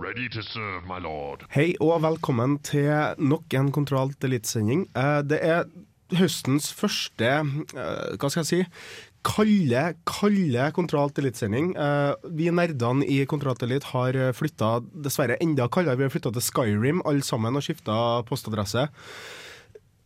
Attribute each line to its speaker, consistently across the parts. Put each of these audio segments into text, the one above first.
Speaker 1: Ready to serve, my lord.
Speaker 2: Hei og velkommen til nok en Kontroll Elite-sending. Eh, Det er høstens første, eh, hva skal jeg si, kalde, kalde Kontroll Elite-sending. Eh, Vi nerdene i Kontroll Elite har flytta dessverre enda kaldere. Vi har flytta til Skyrim alle sammen og skifta postadresse.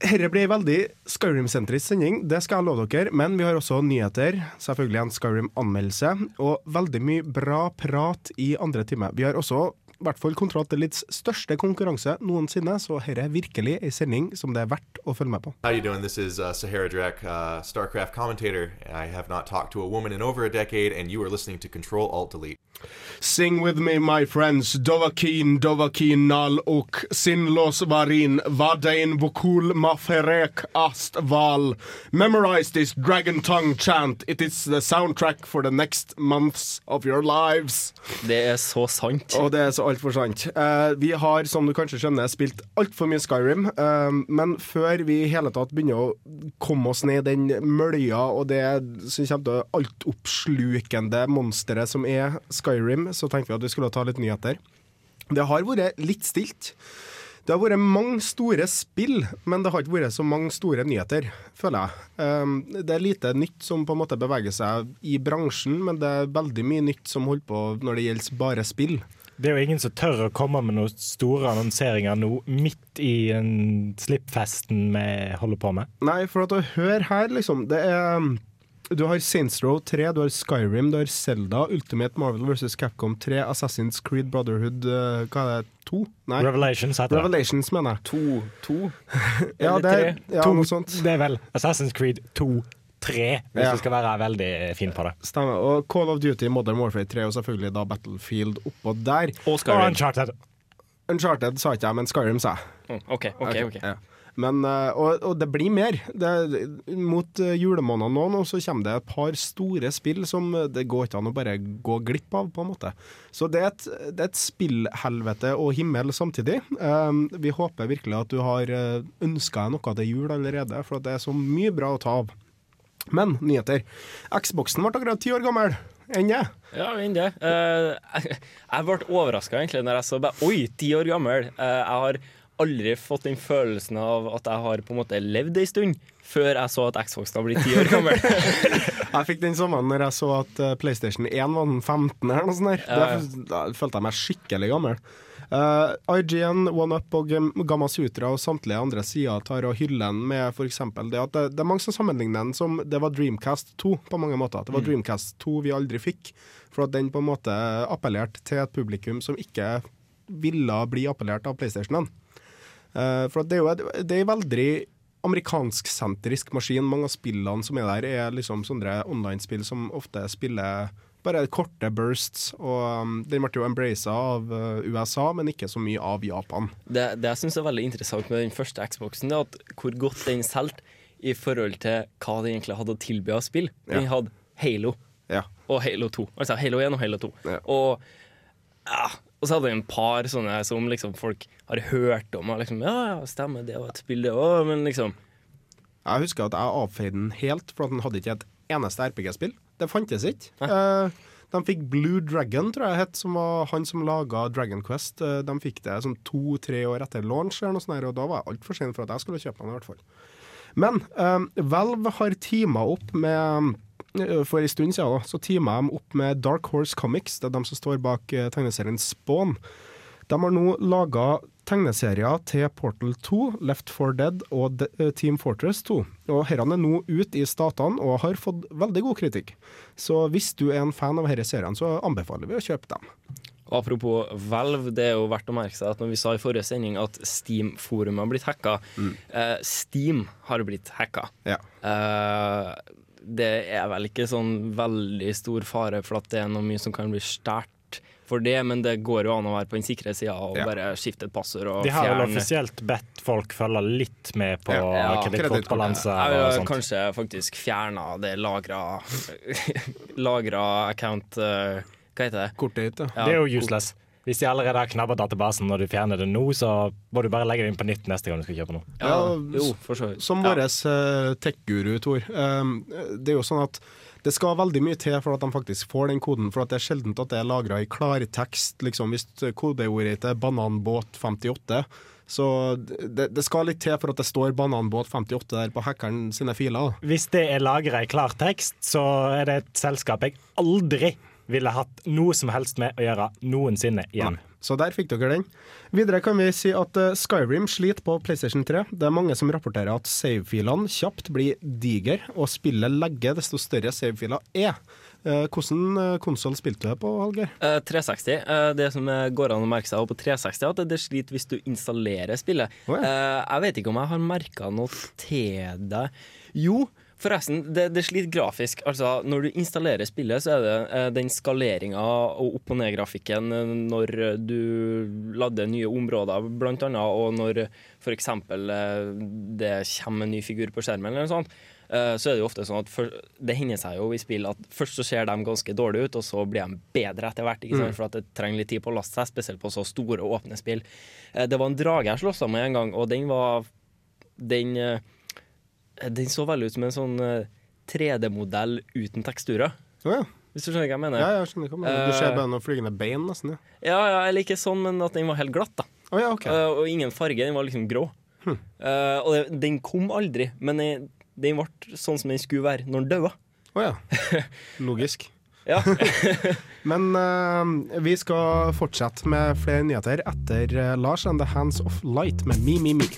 Speaker 2: Dette blir veldig Skyrim-sentrisk sending, det skal jeg love dere. Men vi har også nyheter, selvfølgelig en Skyrim-anmeldelse, og veldig mye bra prat i andre time. Vi har også i hvert fall Elites største konkurranse noensinne, så dette er virkelig en sending som det er verdt å følge med på.
Speaker 3: How you doing? This is uh, Sahara Drek, uh, StarCraft commentator. I have not talked to a woman in over a decade, and you are listening to Control Alt Delete.
Speaker 2: Sing with me, my friends. Dovakin, Dovakin, Nal ok, Sinlos Varin, Vadein Vokul Maferek Ast Val. Memorize this dragon tongue chant. It is the soundtrack for the next months of your lives.
Speaker 4: Det er så sant.
Speaker 2: Og det er så altfor sant. Uh, vi har, som du kanskje skjønner, spilt altfor mye Skyrim. Uh, men før vi i hele tatt begynner å komme oss ned i den mølja og det som kommer til altoppslukende monsteret som er Skyrim, så tenkte vi at vi skulle ta litt nyheter. Det har vært litt stilt. Det har vært mange store spill, men det har ikke vært så mange store nyheter, føler jeg. Um, det er lite nytt som på en måte beveger seg i bransjen, men det er veldig mye nytt som holder på når det gjelder bare spill.
Speaker 5: Det er jo ingen som tør å komme med noen store annonseringer nå, midt i slippfesten vi holder på med.
Speaker 2: Nei, for at å høre her, liksom Det er Du har Saints Row 3, du har Skyrim, du har Zelda, Ultimate Marvel vs. Capcom 3, Assassin's Creed Brotherhood uh, Hva er det? 2? Nei.
Speaker 5: Revelations heter det.
Speaker 2: Revelations, mener jeg.
Speaker 4: To, to.
Speaker 2: Ja, det er, ja, noe sånt.
Speaker 5: det er vel Assassin's Creed 2, 3, hvis
Speaker 2: Ja.
Speaker 5: du skal være veldig fin på det.
Speaker 2: Stemmer. Og Call of Duty, Modern Warfare 3 og selvfølgelig da Battlefield oppå der.
Speaker 4: Og
Speaker 5: Og Uncharted.
Speaker 2: Uncharted sa ikke jeg, men Skyrim sa jeg.
Speaker 4: Mm, OK, OK. ok
Speaker 2: Ja. Men, eh, og, og det blir mer. Det, mot uh, julemånedene nå, nå så kommer det et par store spill som eh, det går ikke an å bare gå glipp av, på en måte. Så det er et, det er et spillhelvete og himmel samtidig. Um, vi håper virkelig at du har ønska deg noe til jul allerede, for det er så mye bra å ta av. Men nyheter. Xboxen ble akkurat ti år gammel. Enn det?
Speaker 4: Ja, enn det. Eh, jeg, jeg ble overraska egentlig når jeg så bare Oi, ti år gammel. Eh, jeg har aldri fått den følelsen av at jeg har på en måte levd ei stund, før jeg så at Xboxen har blitt ti år gammel.
Speaker 2: Jeg fikk den sommeren når jeg så at eh, PlayStation 1 var den 15. eller noe sånt. der.
Speaker 4: Ja, ja.
Speaker 2: Da, da følte jeg meg skikkelig gammel. Uh, IGN, OneUp og Gamma Sutra og samtlige andre sider tar og hyller den med f.eks. det at det, det er mange som sammenligner den som det var Dreamcast 2 på mange måter. Det var Dreamcast 2 vi aldri fikk, for at den på en måte appellerte til et publikum som ikke ville bli appellert av PlayStationen. Uh, for at det er jo et, det er veldig amerikansksentrisk maskin. Mange av spillene som er der, er liksom sånne online-spill som ofte spiller bare korte bursts. Og um, den ble jo embracet av uh, USA, men ikke så mye av Japan.
Speaker 4: Det, det jeg syns er veldig interessant med den første Xboxen, er at hvor godt den solgte i forhold til hva den egentlig hadde å tilby av spill. Den
Speaker 2: Ja.
Speaker 4: hadde Halo
Speaker 2: Ja.
Speaker 4: og Halo 2. Altså Halo 1 og Halo 2.
Speaker 2: Ja.
Speaker 4: Og, ja, og så hadde den et par sånne som liksom folk har hørt om. Og liksom, ja, ja, stemmer, det var et spill, det òg, men liksom
Speaker 2: Jeg husker at jeg avfeide den helt, for at den hadde ikke et eneste RPG-spill. Det fantes ikke. Uh, de fikk Blue Dragon, tror jeg het, som var han som laga Dragon Quest. Uh, de fikk det sånn to-tre år etter launch, eller noe sånt, og da var jeg altfor sen for at jeg skulle kjøpe den. i hvert fall. Men um, Valve har teama opp med uh, For en stund siden da, så teama de opp med Dark Horse Comics. Det er de som står bak uh, tegneserien Spawn. De har nå laga tegneserier til Portal 2, Left 4 Dead og De eh, Team Fortress 2. Og Disse er nå ute i statene og har fått veldig god kritikk. Så hvis du er en fan av disse seriene, så anbefaler vi å kjøpe dem.
Speaker 4: Apropos Valve, det er jo verdt å merke seg at når vi sa i forrige sending at Steam-forumet har blitt hacka, eh, Steam har blitt hacka.
Speaker 2: Ja.
Speaker 4: Eh, det er vel ikke sånn veldig stor fare for at det er noe mye som kan bli stjålet for det, men det går jo an å være på den sikre sida og
Speaker 2: Ja.
Speaker 4: bare skifte et passord og
Speaker 5: De har vel offisielt bedt folk følge litt med på
Speaker 4: Ja,
Speaker 5: kredittkortbalanse
Speaker 4: Ja,
Speaker 5: og
Speaker 4: vil
Speaker 5: sånt.
Speaker 4: kanskje faktisk fjerna det lagra Lagra account eh, Hva heter det?
Speaker 2: Kortet ditt, ja.
Speaker 4: Ja,
Speaker 5: Det er jo useless. Hvis de allerede har knabba databasen når du fjerner det nå, så må du bare legge det inn på nytt neste gang du skal kjøpe noe.
Speaker 4: Ja,
Speaker 2: Ja,
Speaker 4: jo, for så vidt.
Speaker 2: Som
Speaker 4: Ja.
Speaker 2: vår uh, tech-guru, Tor. Um, det er jo sånn at det skal veldig mye til for at de faktisk får den koden, for det er sjelden at det er lagra i klartekst. Liksom, hvis kodeordet er 'bananbåt58', så det, det skal litt til for at det står 'bananbåt58' der på hackeren sine filer.
Speaker 5: Hvis det er lagra i klartekst, så er det et selskap jeg aldri ville hatt noe som helst med å gjøre noensinne igjen.
Speaker 2: Så der fikk dere den. Videre kan vi si at eh, Skyrim sliter på PlayStation 3. Det er mange som rapporterer at savefilene kjapt blir diger, og spillet legger desto større savefiler er. Eh, Hvordan konsoll spilte du på, Hallgeir?
Speaker 4: Eh, 360. eh, det som eh, går an å merke seg på 360, er at det sliter hvis du installerer spillet.
Speaker 2: Oh, ja.
Speaker 4: Eh, jeg vet ikke om jeg har merka noe til det. Jo, forresten, det, det sliter grafisk. Altså, når du installerer spillet, så er det eh, den skaleringa og opp- og ned-grafikken eh, når du lader nye områder, blant annet, og når f.eks. Eh, det kommer en ny figur på skjermen, eller noe sånt. eh, Så er det jo ofte sånn at for, Det hender seg jo i spill at først så ser de ganske dårlige ut, og så blir de bedre etter hvert. Ikke sant? For at det trenger litt tid på å laste seg, spesielt på så store åpne spill. Eh, Det var en drage jeg slåss med en gang, og den var Den, eh, den så veldig ut som en sånn eh, 3D-modell uten teksturer.
Speaker 2: Oh, ja.
Speaker 4: Hvis du skjønner hva jeg mener?
Speaker 2: ja, jeg skjønner hva mener. Du
Speaker 4: Eh.
Speaker 2: ser bare noen flygende bein, nesten. Ja.
Speaker 4: Ja, ja, eller ikke sånn, men at den var helt glatt. da
Speaker 2: Oh, ja, okay.
Speaker 4: uh, Og ingen farge, den var liksom grå. Eh, og det, den kom aldri, men den, den ble sånn som den skulle være når den daua.
Speaker 2: Å ja. Logisk.
Speaker 4: Ja.
Speaker 2: Men uh, vi skal fortsette med flere nyheter etter eh, Lars and the Hands of Light med Me, Me, Me.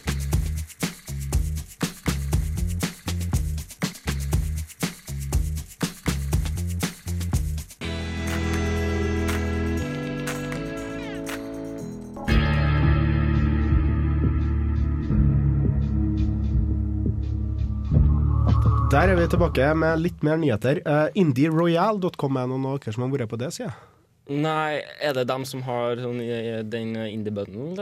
Speaker 2: Der er vi tilbake med litt mer nyheter. Uh, IndieRoyal.com er noen av dere som har vært på det, sier jeg.
Speaker 4: Nei, er det dem som har sånn, den indie bundle?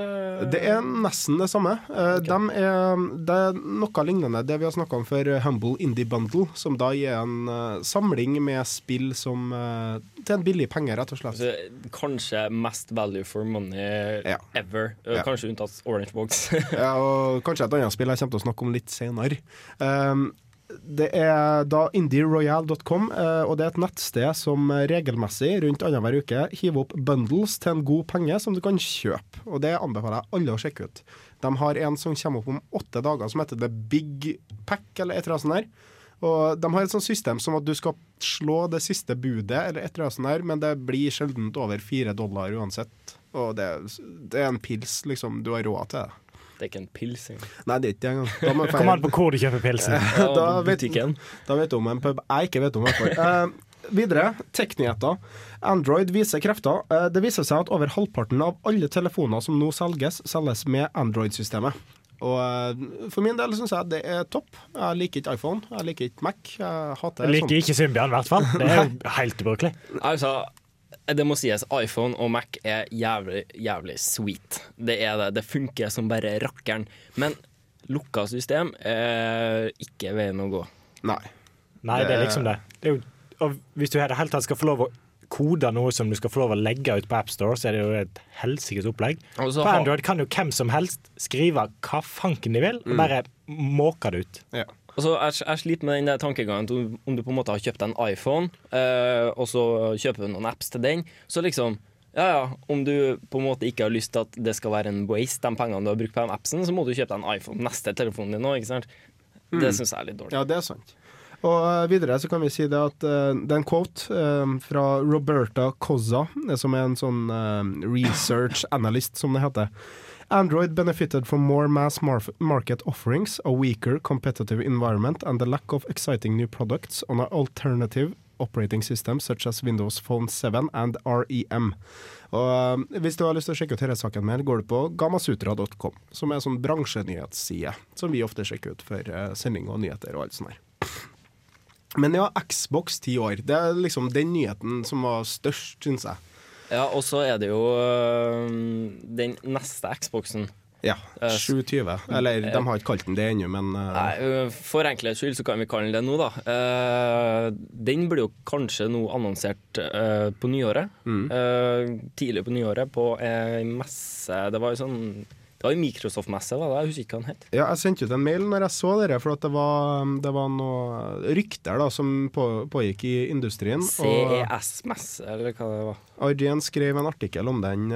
Speaker 4: det-
Speaker 2: er nesten det samme. Okay. De er, det er noe lignende det vi har snakka om for Humble Indie Bundle, som da gir en eh, samling med spill som eh, til en billig penge, rett og slett.
Speaker 4: Altså, kanskje mest value for money
Speaker 2: Ja.
Speaker 4: ever. Kanskje
Speaker 2: Ja.
Speaker 4: Unntatt Orange Box.
Speaker 2: Ja, og kanskje et annet spill jeg kommer til å snakke om litt senere. Um, det er da indieroyal.com, eh, og det er et nettsted som regelmessig rundt annenhver uke hiver opp bundles til en god penge som du kan kjøpe. Og det anbefaler jeg alle å sjekke ut. De har en som kommer opp om åtte dager som heter The Big Pack, eller et eller annet sånt der. Og de har et sånt system som at du skal slå det siste budet, eller et eller annet sånt der, men det blir sjelden over fire dollar uansett. Og det, det er en pils, liksom. Du har råd til det.
Speaker 4: Det er ikke en pils engang.
Speaker 2: Nei, det er ikke det engang.
Speaker 5: Kom an på hvor du kjøper pilsen.
Speaker 4: Ja,
Speaker 2: Da vet-. Da vet du om en pub jeg ikke vet om. i hvert fall. Eh, videre, teknyheter. Android viser krefter. Eh, det viser seg at over halvparten av alle telefoner som nå selges, selges med Android-systemet. Og eh, For min del syns jeg det er topp. Jeg liker ikke iPhone, jeg liker ikke Mac. Jeg hater
Speaker 5: Jeg liker
Speaker 2: sånt.
Speaker 5: ikke Symbian, i hvert fall. Det er jo helt ubrukelig.
Speaker 4: Altså, det må sies, iPhone og Mac er jævlig, jævlig sweet. Det er det. Det funker som bare rakkeren. Men lukka system er ikke veien å gå.
Speaker 2: Nei.
Speaker 5: Nei, det er liksom det. det er jo, og hvis du i det hele tatt skal få lov å kode noe som du skal få lov å legge ut på AppStore, så er det jo et helsikes opplegg.
Speaker 4: Og
Speaker 5: På Android kan jo hvem som helst skrive hva fanken de vil, og bare måke det ut.
Speaker 2: Ja.
Speaker 4: Og så jeg, jeg sliter med den der tankegangen om, om du på en måte har kjøpt en iPhone, eh, og så kjøper du noen apps til den, så liksom ja, ja, Om du på en måte ikke har lyst til at det skal være en waste, de pengene du har brukt på den appsen, så må du kjøpe deg en iPhone neste telefonen din òg, ikke sant? Det syns jeg er litt dårlig.
Speaker 2: Ja, det er sant. Og eh, videre så kan vi si det at uh, det er en quote uh, fra Roberta Cozza, som er en sånn uh, research analyst, som det heter. Android benefited from more mass market offerings, a weaker competitive environment, and the lack of exciting new products on an alternative operating system such as Windows Phone 7 and REM. Og eh, Hvis du har lyst til å sjekke ut denne saken mer, går du på gamasutra.com, som er en sånn bransjenyhetsside som vi ofte sjekker ut for eh, sending og nyheter og alt sånt her. Men ja, Xbox ti år. Det er liksom den nyheten som var størst, syns jeg.
Speaker 4: Ja, og så er det jo den neste Xboxen.
Speaker 2: Ja,
Speaker 4: Eh,
Speaker 2: 720. Eller de har ikke kalt den det ennå, men uh...
Speaker 4: Nei, For enkelhets skyld så kan vi kalle den det nå, da. Uh, den blir jo kanskje nå annonsert uh, på nyåret.
Speaker 2: Mm.
Speaker 4: Eh, tidlig på nyåret på ei messe Det var jo sånn Det var jo Microsoft-messe, var det? Jeg husker ikke hva den het.
Speaker 2: Ja, jeg sendte ut en mail når jeg så dere, for at det var, det var noen rykter da, som på, pågikk i industrien.
Speaker 4: CES-messe, eller hva det var.
Speaker 2: Arjen skrev en artikkel om den.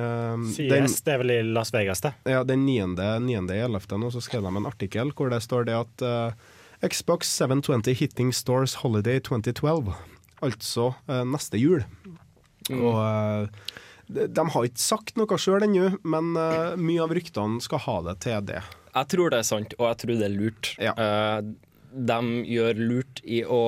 Speaker 2: CES, den
Speaker 5: det er vel i Las Vegas, det.
Speaker 2: ja, den 9.11. nå så skrev de en artikkel hvor det står det at uh, Xbox 720 hitting stores holiday 2012. Altså uh, neste jul. Og eh, de, har ikke sagt noe sjøl ennå, men eh, mye av ryktene skal ha det til det.
Speaker 4: Jeg tror det er sant, og jeg tror det er lurt.
Speaker 2: Ja.
Speaker 4: Eh, de gjør lurt i å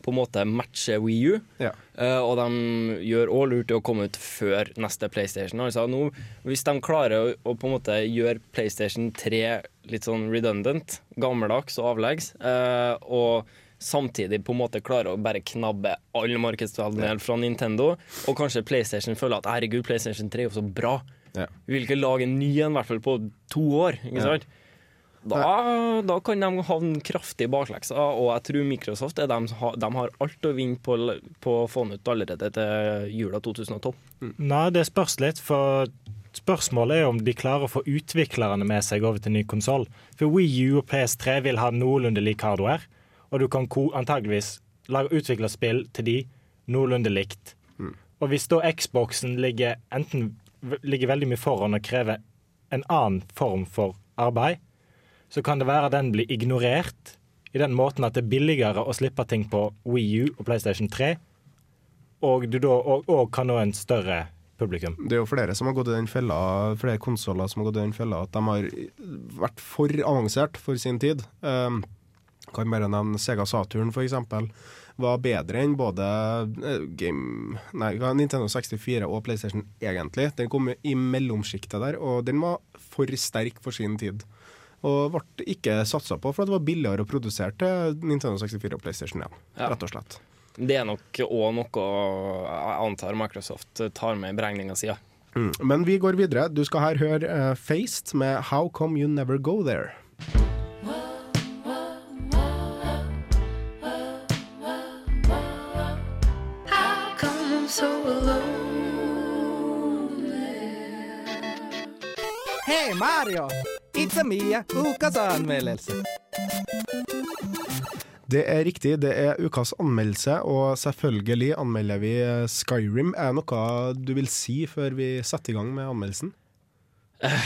Speaker 4: på en måte matche Wii U,
Speaker 2: Ja.
Speaker 4: eh, og de gjør òg lurt i å komme ut før neste PlayStation. Altså nå, hvis de klarer å, på en måte gjøre PlayStation 3 litt sånn redundant, gammeldags og avleggs, og samtidig på en måte klarer å bare knabbe all markedsandel fra Nintendo, og kanskje PlayStation føler at herregud, PlayStation 3 er jo så bra.
Speaker 2: Ja.
Speaker 4: Vi vil ikke lage en ny en, i hvert fall på to år. Ikke sant? Da, da kan de havne kraftig i bakleksa, og jeg tror Microsoft er dem de har alt å vinne på, på å få den ut allerede til jula 2012.
Speaker 5: Nei, det spørs litt, for spørsmålet er om de klarer å få utviklerne med seg over til ny konsoll. For Wii U og PS3 vil ha noenlunde lik hardware, og du kan antageligvis lage utvikle spill til de noenlunde likt. Og hvis da Xboxen ligger enten ligger veldig mye foran og krever en annen form for arbeid, så kan det være den blir ignorert i den måten at det er billigere å slippe ting på Wii U og PlayStation 3, og du da og kan nå en større publikum.
Speaker 2: Det er jo flere som har gått i den fella Flere konsoller som har gått i den fella at de har vært for avansert for sin tid. Um, kan bare nevne Sega Saturn, eksempel. Var bedre enn både eh, Game Nei, Nintendo 64 og PlayStation, egentlig. Den kom i mellomsjiktet der, og den var for sterk for sin tid. Og ble ikke satsa på, for det var billigere å produsere til Nintendo 64 og PlayStation 1,
Speaker 4: Ja.
Speaker 2: rett og slett.
Speaker 4: Det er nok òg noe jeg antar Microsoft tar med i beregninga si.
Speaker 2: Mm. Men vi går videre. Du skal her høre uh, Faced med How Come You Never Go There.
Speaker 6: Hei Mario! It's a Mia, ukas anmeldelse.
Speaker 2: Det er riktig, det er ukas anmeldelse, og selvfølgelig anmelder vi eh, Skyrim. Er det noe du vil si før vi setter i gang med anmeldelsen?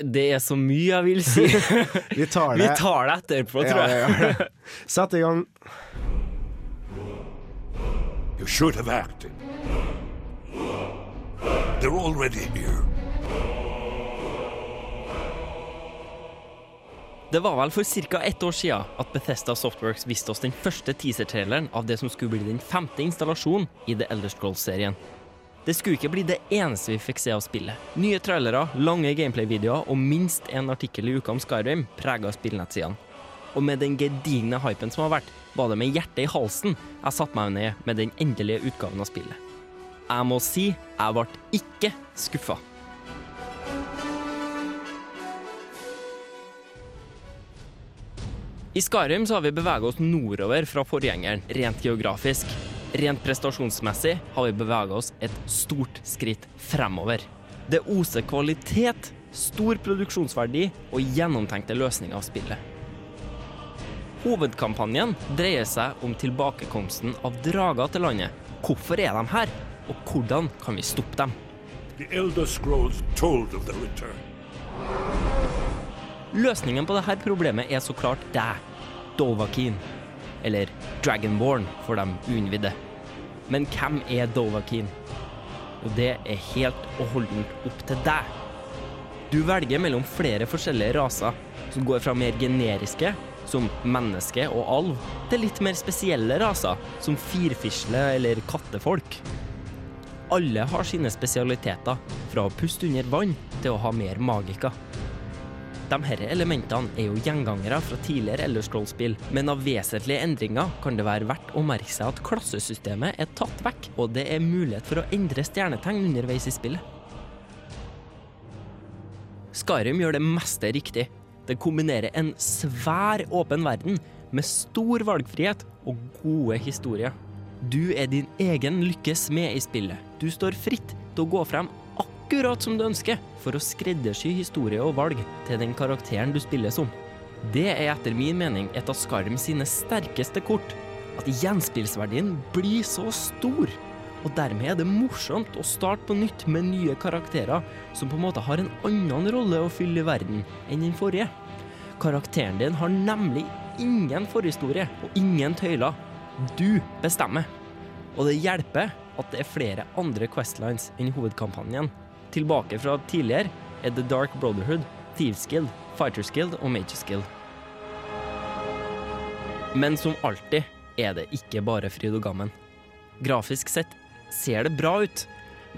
Speaker 4: Det er så mye jeg vil si.
Speaker 2: Vi tar
Speaker 4: Vi
Speaker 2: det.
Speaker 4: tar det etterpå,
Speaker 2: Ja,
Speaker 4: tror jeg.
Speaker 2: vi gjør det. Sett i gang.
Speaker 1: You should have acted. They're already here.
Speaker 4: Det var vel for ca. ett år siden at Bethesda Softworks viste oss den første teaser-traileren av det som skulle bli den femte installasjonen i The Elder Scrolls-serien. Det skulle ikke bli det eneste vi fikk se av spillet. Nye trailere, lange gameplay-videoer og minst en artikkel i uka om Skyrim prega spillnettsidene. Og med den gedigne hypen som har vært, var det med hjertet i halsen jeg satte meg ned med den endelige utgaven av spillet. Jeg må si jeg ble ikke skuffa. I Skarheim har vi beveget oss nordover fra forgjengeren, rent geografisk. Rent prestasjonsmessig har vi beveget oss et stort skritt fremover. Det oser kvalitet, stor produksjonsverdi og gjennomtenkte løsninger av spillet. Hovedkampanjen dreier seg om tilbakekomsten av drager til landet. Hvorfor er de her, og hvordan kan vi stoppe dem? Løsningen på dette problemet er så klart deg, Dovahkiin. Eller Dragonborn for de uinnvidde. Men hvem er Dovahkiin? Og det er helt og holdent opp til deg. Du velger mellom flere forskjellige raser, som går fra mer generiske, som menneske og alv, til litt mer spesielle raser, som firfisle eller kattefolk. Alle har sine spesialiteter, fra å puste under vann til å ha mer magika. Disse elementene er jo gjengangere fra tidligere Elder Scrolls-spill, men av vesentlige endringer kan det være verdt å merke seg at klassesystemet er tatt vekk, og det er mulighet for å endre stjernetegn underveis i spillet. Skyrim gjør det meste riktig. Det kombinerer en svær åpen verden med stor valgfrihet og gode historier. Du er din egen lykkes med i spillet. Du står fritt til å gå frem akkurat som du ønsker, for å skreddersy historie og valg til den karakteren du spiller som. Det er etter min mening et av Skarm sine sterkeste kort. At gjenspillsverdien blir så stor. Og dermed er det morsomt å starte på nytt med nye karakterer som på en måte har en annen rolle å fylle i verden enn den forrige. Karakteren din har nemlig ingen forhistorie og ingen tøyler. Du bestemmer. Og det hjelper at det er flere andre Questlines enn hovedkampanjen. Tilbake fra tidligere er The Dark Brotherhood, Thieves Guild, Fighters Guild og Mages Guild. Men som alltid er det ikke bare fryd og gammen. Grafisk sett ser det bra ut,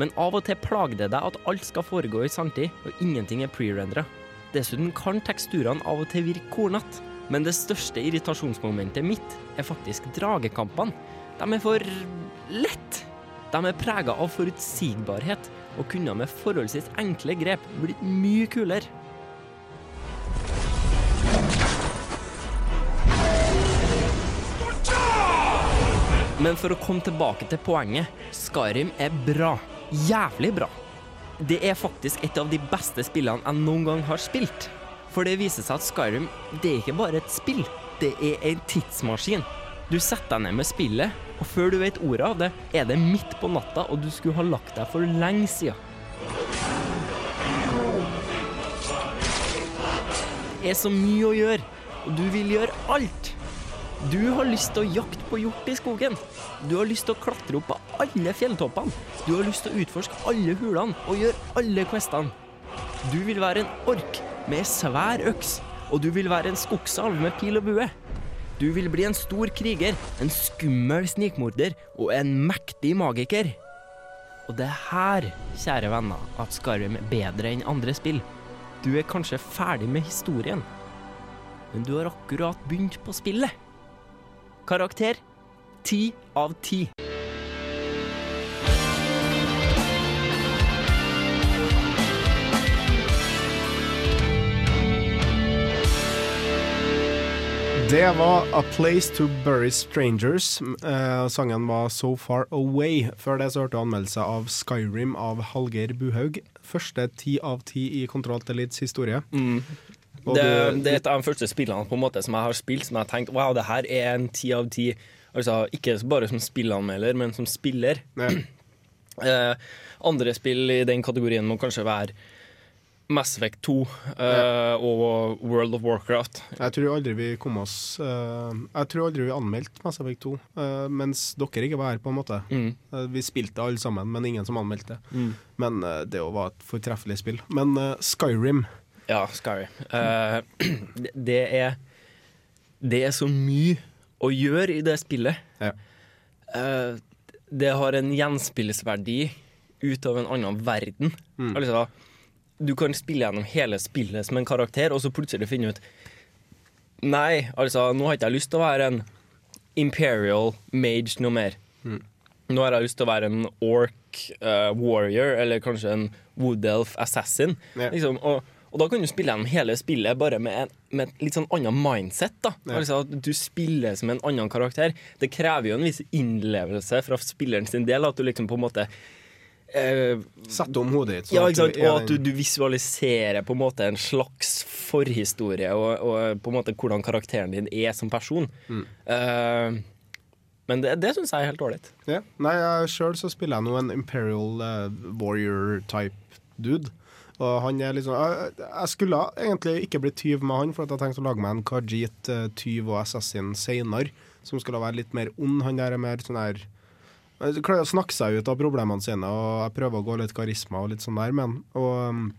Speaker 4: men av og til plager det deg at alt skal foregå i sanntid, og ingenting er pre-rendra. Dessuten kan teksturene av og til virke kornete, men det største irritasjonsmomentet mitt er faktisk dragekampene. De er for lett. De er prega av forutsigbarhet, og kunne med forholdsvis enkle grep blitt mye kulere. Men for å komme tilbake til poenget. Skyrim er bra. Jævlig bra. Det er faktisk et av de beste spillene jeg noen gang har spilt. For det viser seg at Skyrim det er ikke bare et spill, det er en tidsmaskin. Du setter deg ned med spillet, og før du vet ordet av det, er det midt på natta, og du skulle ha lagt deg for lenge siden. Det er så mye å gjøre, og du vil gjøre alt. Du har lyst til å jakte på hjort i skogen. Du har lyst til å klatre opp på alle fjelltoppene. Du har lyst til å utforske alle hulene og gjøre alle questene. Du vil være en ork med svær øks, og du vil være en skogsalv med pil og bue. Du vil bli en stor kriger, en skummel snikmorder og en mektig magiker. Og det er her, kjære venner, at Skarvim er bedre enn andre spill. Du er kanskje ferdig med historien, men du har akkurat begynt på spillet. Karakter ti av ti.
Speaker 2: Det var A Place To Bury Strangers. Eh, sangen var So Far Away. Før det så hørte du anmeldelse av Skyrim av Hallgeir Buhaug. Første ti av ti i Kontroll til Elites historie. Mm.
Speaker 4: Det,
Speaker 2: du-
Speaker 4: det er et av de første spillene på en måte som jeg har spilt som jeg har tenkt wow, det her er en ti av ti. Altså, ikke bare som spillanmelder, men som spiller.
Speaker 2: Ja.
Speaker 4: Eh, andre spill i den kategorien må kanskje være Mass Effect 2 eh, og World of Warcraft.
Speaker 2: Jeg tror aldri vi kom oss eh, Jeg tror aldri vi anmeldte Mass Effect 2, eh, mens dere ikke var her, på en måte.
Speaker 4: Mm.
Speaker 2: Eh, vi spilte alle sammen, men ingen som anmeldte.
Speaker 4: Mm.
Speaker 2: Men eh, det jo var et fortreffelig spill. Men eh, Skyrim
Speaker 4: Ja, Skyrim. Det- er Det er så mye å gjøre i det spillet.
Speaker 2: Ja.
Speaker 4: Det har en gjenspillsverdi ut av en annen verden.
Speaker 2: Mm.
Speaker 4: Altså, du kan spille gjennom hele spillet som en karakter, og så plutselig finne ut Nei, altså, nå har ikke jeg lyst til å være en Imperial mage noe mer.
Speaker 2: Mm.
Speaker 4: Nå har jeg lyst til å være en orc uh, warrior, eller kanskje en wood elf assassin.
Speaker 2: Yeah.
Speaker 4: Liksom, og, og da kan du spille gjennom hele spillet bare med, en, med et litt sånn annet mindset. da
Speaker 2: Yeah.
Speaker 4: Altså at Du spiller som en annen karakter. Det krever jo en viss innlevelse fra spilleren sin del. At du liksom på en måte eh,
Speaker 2: Sette om hodet ditt.
Speaker 4: ja, ikke sant? Og at du, du visualiserer på en måte en slags forhistorie, og, og på en måte hvordan karakteren din er som person.
Speaker 2: Mm.
Speaker 4: Eh, men det, det syns jeg er helt ålreit.
Speaker 2: Ja. Nei, sjøl så spiller jeg nå en Imperial uh, Warrior-type dude. Og han er liksom jeg, jeg skulle egentlig ikke blitt tyv med han, for at jeg tenkte å lage meg en Khajiit eh, tyv og assassin seinere, som skulle være litt mer ond. Han der er mer sånn her Klarer å snakke seg ut av problemene sine, og jeg prøver å gå litt karisma og litt sånn der men. Og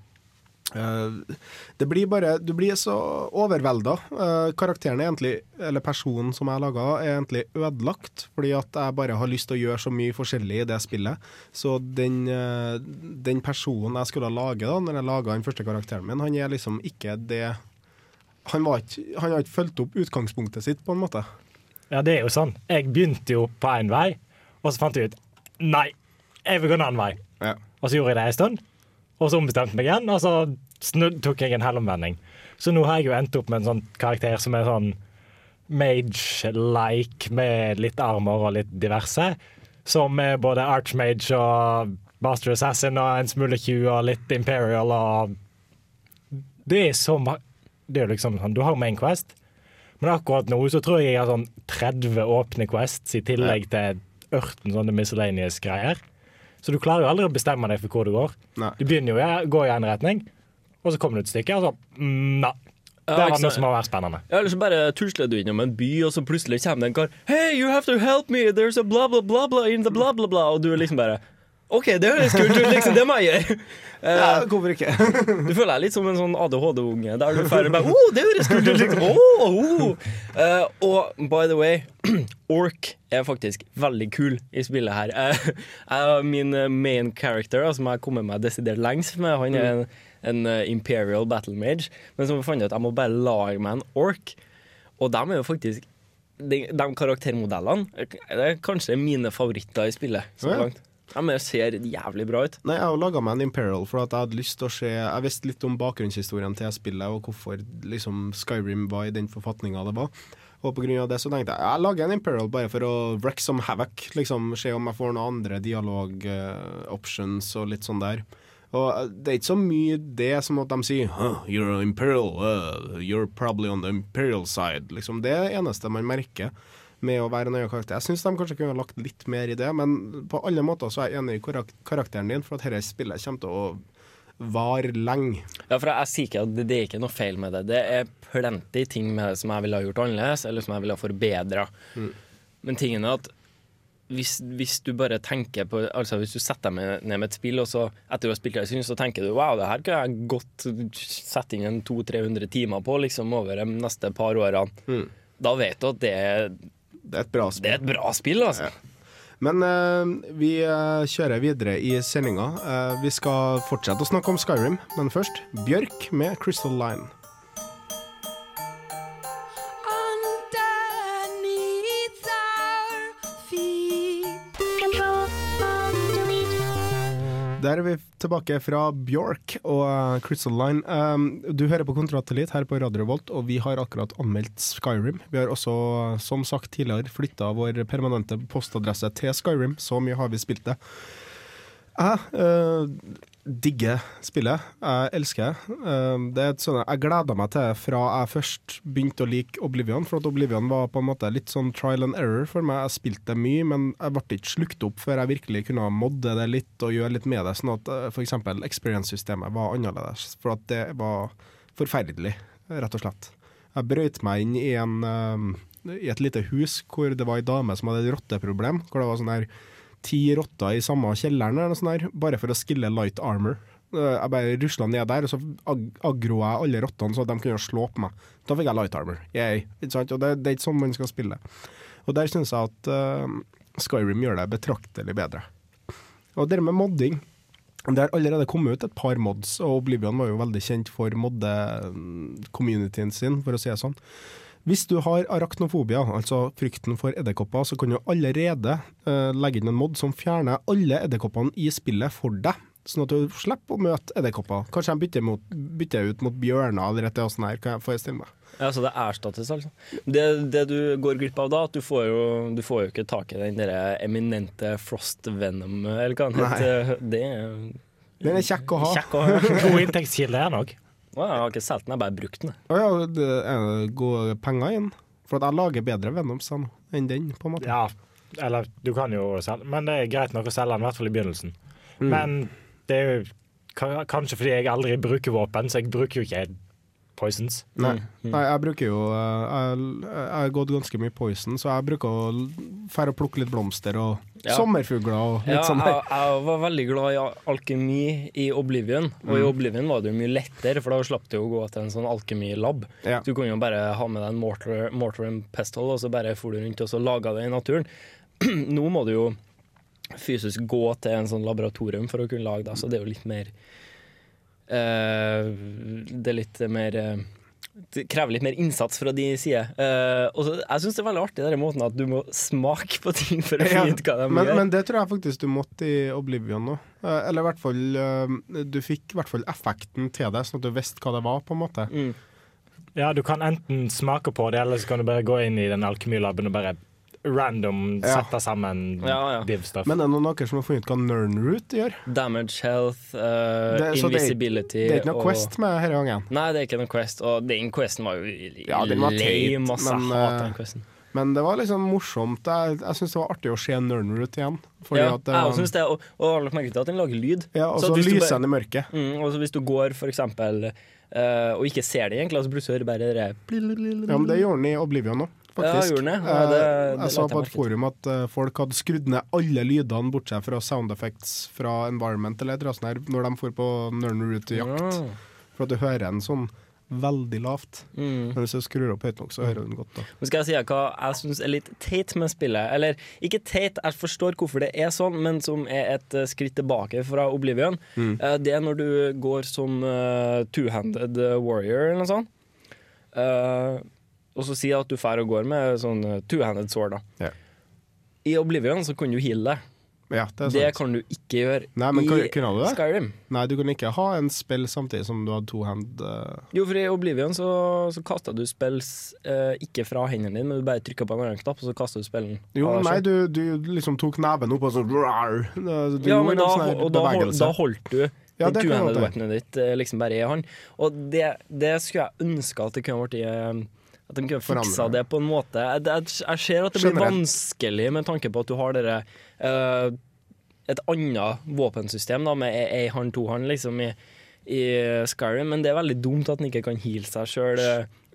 Speaker 2: Eh, det blir bare Du blir så overvelda. Uh, karakteren er egentlig, eller personen som jeg laga, er egentlig ødelagt. Fordi at jeg bare har lyst til å gjøre så mye forskjellig i det spillet. Så den, uh, den personen jeg skulle lage da Når jeg laga den første karakteren min, han er liksom ikke det Han, ikke, han har ikke fulgt opp utgangspunktet sitt, på en måte.
Speaker 5: Ja, det er jo sånn. Jeg begynte jo på én vei, og så fant jeg ut Nei, jeg vil gå en annen vei.
Speaker 2: Ja.
Speaker 5: Og så gjorde jeg det en stund, og så ombestemte jeg meg igjen, og så snudd, tok jeg en helomvending. Så nå har jeg jo endt opp med en sånn karakter som er sånn mage-like, med litt armor og litt diverse. Som er både archmage og master assassin og en smule Q og litt imperial og Det er så ma... Det er liksom sånn, Du har main quest, men akkurat nå så tror jeg jeg har sånn 30 åpne quests i tillegg til ørten sånne miscellaneous greier. Så du klarer jo aldri å bestemme deg for hvor du går.
Speaker 2: Nei.
Speaker 5: Du begynner jo å gå i en retning, og så kommer du et stykke, og så mm, Nei. Det var noe som var mer spennende.
Speaker 4: Ja, Eller så bare tusler du innom en by, og så plutselig kommer det en kar Hey, you have to help me, there's a blah, blah, blah, blah in the blah, blah, blah. Og du er liksom bare OK, det høres kult ut, liksom. Det må jeg gjøre. Eh,
Speaker 2: Ja, hvorfor ikke?
Speaker 4: Du føler deg litt som en sånn ADHD-unge der du føler bare oh, det høres kult ut, liksom. Oh, oh. Uh, og by the way, Ork er faktisk veldig kul i spillet her. Uh, min eh, main character, som jeg har kommet meg desidert lengst med, han er en, en eh, Imperial Battle Mage, men jeg fant ut at jeg må bare lage meg en Ork. Og dem er jo faktisk de, de karaktermodellene eh, er kanskje mine favoritter i spillet så langt. De ser jævlig bra ut.
Speaker 2: Nei, Jeg har laga meg en Imperial for at jeg hadde lyst til å se Jeg visste litt om bakgrunnshistorien til spillet, og hvorfor liksom Skyrim var i den forfatninga det var. Og av det så tenkte jeg jeg lager en Imperial bare for å wreck some havoc. Liksom Se om jeg får noen andre dialog-options og litt sånn der. Og eh, det er ikke så mye det som at de sier huh, You're Imperial, uh, you're probably on the Imperial side. Liksom Det er det eneste man merker med å være en annen karakter. Jeg syns de kanskje kunne ha lagt litt mer i det, men på alle måter så er jeg enig i karakteren din, for at dette spillet kommer til å vare lenge.
Speaker 4: Ja, for jeg sier ikke at det, det er ikke noe feil med det. Det er plenty ting med det som jeg ville ha gjort annerledes, eller som jeg ville ha forbedra. Men tingen er at hvis, hvis du bare tenker på Altså hvis du setter deg ned med et spill, og så etter å ha spilt det en stund, så tenker du wow, det her kan jeg godt sette inn en 200-300 timer på liksom over de neste par årene. Da vet du at det er,
Speaker 2: Det er et bra
Speaker 4: det
Speaker 2: spill.
Speaker 4: er et bra spill, altså.
Speaker 2: Men eh, vi eh, kjører videre i sendinga. Eh, vi skal fortsette å snakke om Skyrim, men først Bjørk med Crystal Line. Der er vi tilbake fra Bjork og eh, Crystal Line. Um, du hører på Kontratellit her på Radio Revolt, og vi har akkurat anmeldt Skyrim. Vi har også, eh, som sagt tidligere, flytta vår permanente postadresse til Skyrim. Så mye har vi spilt det. Jeg eh, digger spillet. Jeg elsker det. Eh, er et sånn, jeg gleda meg til fra jeg først begynte å like Oblivion, for at Oblivion var på en måte litt sånn trial and error for meg. Jeg spilte mye, men jeg ble ikke slukt opp før jeg virkelig kunne modde det litt og gjøre litt med det, sånn at f.eks. experience-systemet var annerledes. For at det var forferdelig, rett og slett. Jeg brøyt meg inn i, en, eh, i et lite hus hvor det var ei dame som hadde et rotteproblem. Hvor det var sånn her ti rotter i samme kjelleren, eller noe sånt der, bare for å skille light armor. Eh, Jeg bare rusla ned der, og så ag jeg alle rottene så de kunne slå på meg. Da fikk jeg light armor. Yay. Ikke sant? Og det, det er ikke sånn man skal spille. Og der syns jeg at uh, Skyrim gjør det betraktelig bedre. Og det med modding det har allerede kommet ut et par mods, og Oblivion var jo veldig kjent for modde-communityen sin, for å si det sånn. Hvis du har arachnofobia, altså frykten for edderkopper, så kan du allerede eh, legge inn en mod som fjerner alle edderkoppene i spillet for deg. Sånn at du slipper å møte edderkopper. Kanskje de bytter, mot, bytter ut mot bjørner eller et eller annet sånt her, kan jeg forestille meg.
Speaker 4: Ja, så det erstattes, altså. Det, det du går glipp av da, at du får jo, du får jo ikke tak i den der eminente frost venom, eller hva den heter. Det er
Speaker 2: Den er kjekk å ha.
Speaker 4: kjekk å ha.
Speaker 5: God inntektskilde er òg.
Speaker 4: Å, Jeg har ikke solgt den, jeg har bare brukt den.
Speaker 2: Å ja, det er gode penger inn. For at jeg lager bedre Venoms nå, enn den, på en måte.
Speaker 5: Ja, eller du kan jo selge Men det er greit nok å selge den, i hvert fall i begynnelsen. Men det er jo ka- kanskje fordi jeg aldri bruker våpen, så jeg bruker jo ikke poisons.
Speaker 2: Nei. Nei, jeg bruker jo eh, Jeg jeg har gått ganske mye poison, så jeg bruker å fære og plukke litt blomster og
Speaker 4: Ja.
Speaker 2: sommerfugler og litt
Speaker 4: Ja,
Speaker 2: sånn.
Speaker 4: jeg, jeg var veldig glad i alkemi i Oblivion, og i
Speaker 2: Mm.
Speaker 4: Oblivion var det jo mye lettere, for da slapp du å gå til en sånn alkemilab.
Speaker 2: Ja.
Speaker 4: Du kunne jo bare ha med deg en mortar, mortar and pestle, og så bare for du rundt og så laga det i naturen. Nå må du jo fysisk gå til en sånn laboratorium for å kunne lage det, så det er jo litt mer Det er litt mer eh, det krever litt mer innsats fra de sider. Uh, og jeg syns det er veldig artig den måten at du må smake på ting for å finne ut hva de
Speaker 2: men,
Speaker 4: gjør.
Speaker 2: men det tror jeg faktisk du måtte i Oblivion nå. Uh, Eller i hvert fall uh, Du fikk i hvert fall effekten til det, sånn at du visste hva det var, på en måte.
Speaker 4: Mm.
Speaker 5: Ja, du kan enten smake på det, eller så kan du bare gå inn i den alkemilaben og bare random
Speaker 2: Ja.
Speaker 5: sette sammen
Speaker 4: Ja, ja.
Speaker 5: div-stuff.
Speaker 2: Men er det noen av dere som har funnet ut hva Nernroot gjør?
Speaker 4: Damage health, uh,
Speaker 2: Det-
Speaker 4: invisibility
Speaker 2: Det er ikke noe
Speaker 4: og-
Speaker 2: Quest med denne gangen.
Speaker 4: Nei, det er ikke noe Quest, og den Questen var jo
Speaker 2: Ja, den var teit,
Speaker 4: lame. ass.
Speaker 2: men,
Speaker 4: hater
Speaker 2: eh,
Speaker 4: den Questen.
Speaker 2: Men det var liksom morsomt. Jeg, jeg syns det var artig å se Nernroot igjen. Fordi
Speaker 4: Ja,
Speaker 2: at det
Speaker 4: jeg
Speaker 2: synes
Speaker 4: syns det, og, og har lagt merke til at den lager lyd.
Speaker 2: ja, og
Speaker 4: Så
Speaker 2: så lyser den i mørket.
Speaker 4: Mm, og så hvis du går, for eksempel, uh, og ikke ser det egentlig, så plutselig hører du bare det
Speaker 2: Ja, men det gjorde den i Oblivion nå,
Speaker 4: Ja, gjorde den det? Ja, det-
Speaker 2: Eh,
Speaker 4: det
Speaker 2: jeg så på et forum at eh, folk hadde skrudd ned alle lydene bortsett fra sound effects fra Environment eller et sånt her, når de for på Nurner Route-jakt.
Speaker 4: Ja.
Speaker 2: For at du hører en sånn veldig lavt.
Speaker 4: Mm.
Speaker 2: Men hvis du skrur opp høyt nok, så hører du den godt. da
Speaker 4: Men skal jeg si hva jeg syns er litt teit med spillet? Eller ikke teit, jeg forstår hvorfor det er sånn, men som er et eh, skritt tilbake fra Oblivion.
Speaker 2: Mm.
Speaker 4: Eh, det er når du går som eh, two-handed warrior eller noe sånt. Eh, og så jeg at du drar og går med sånn eh, two-handed sword. da
Speaker 2: Ja.
Speaker 4: I Oblivion så kan du heale deg.
Speaker 2: Ja, det
Speaker 4: Det kan du ikke gjøre
Speaker 2: Nei, men
Speaker 4: i
Speaker 2: kan- du det?
Speaker 4: Skyrim.
Speaker 2: Nei, du kan ikke ha en spill samtidig som du har to hand uh...
Speaker 4: Jo, for i Oblivion så, så kasta du spills uh, ikke fra hendene dine, men du bare trykka på en annen knapp, og så kasta du spillen.
Speaker 2: Jo, nei, du, du liksom tok neven opp og så rar. Du
Speaker 4: ja, men da,
Speaker 2: sånn
Speaker 4: og da, da holdt du
Speaker 2: Ja,
Speaker 4: det two-handed weaponet ditt eh, liksom bare i hånd. Og det, det skulle jeg ønske at det kunne vært i eh, At de kunne fiksa det på en måte. Jeg, jeg, jeg ser at det blir
Speaker 2: Generelt.
Speaker 4: vanskelig med tanke på at du har dere uh, et annet våpensystem da, med ei hand, to hand, liksom, i, i Skyrim, men det er veldig dumt at den ikke kan heale seg sjøl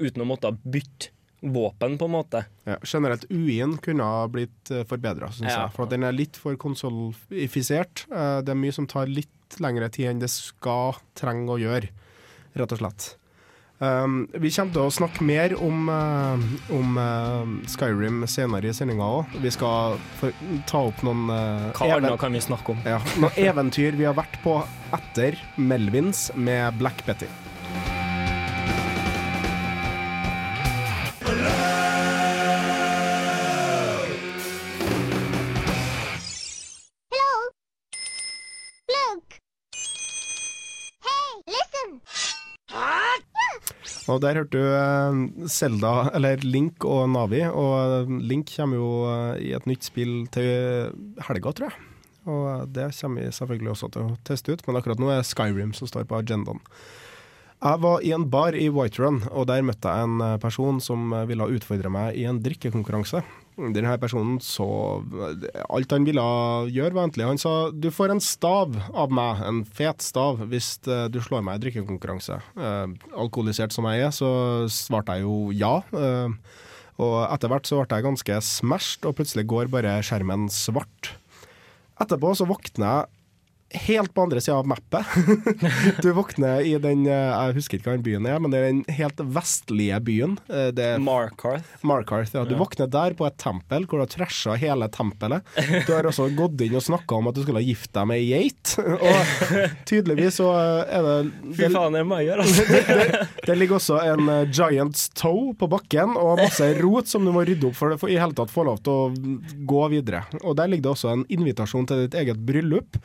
Speaker 4: uten å måtte bytte våpen, på en måte.
Speaker 2: Ja, generelt UI-en kunne ha blitt forbedra, syns
Speaker 4: Ja.
Speaker 2: jeg. For den er litt for konsolifisert. Eh, Det er mye som tar litt lengre tid enn det skal trenge å gjøre, rett og slett. Um, vi kommer til å snakke mer om, uh, om uh, Skyrim senere i sendinga òg. Vi skal ta opp noen uh,
Speaker 4: Hva annet kan vi snakke om?
Speaker 2: ja, noen eventyr vi har vært på etter Melvins med Black Betty. Og der hørte du eh, Zelda, eller Link og Navi. Og Link kommer jo eh, i et nytt spill til helga, tror jeg. Og det kommer vi selvfølgelig også til å teste ut, men akkurat nå er Skyrim som står på agendaen. Jeg var i en bar i Whiterun, og der møtte jeg en eh, person som eh, ville utfordre meg i en drikkekonkurranse. Denne personen så Alt han ville gjøre, var egentlig Han sa du får en stav av meg, en fet stav, hvis eh, du slår meg i drikkekonkurranse. Eh, alkoholisert som jeg er, så svarte jeg jo ja. Eh, og etter hvert så ble jeg ganske smashed, og plutselig går bare skjermen svart. Etterpå så våkner jeg helt på andre sida av mappet. du våkner i den eh, Jeg husker ikke hva den byen er, men det er den helt vestlige byen. Eh, Det
Speaker 4: Markarth.
Speaker 2: Markarth, ja. Du våkner der på et tempel hvor du har trasha hele tempelet. Du har også gått inn og snakka om at du skulle gifte deg med ei geit. Og tydeligvis så er det
Speaker 4: Fy faen, det er jeg altså.
Speaker 2: det ligger også en eh, giant's toe på bakken og masse rot som du må rydde opp for å i hele tatt få lov til å gå videre. Og Der ligger det også en invitasjon til ditt eget bryllup,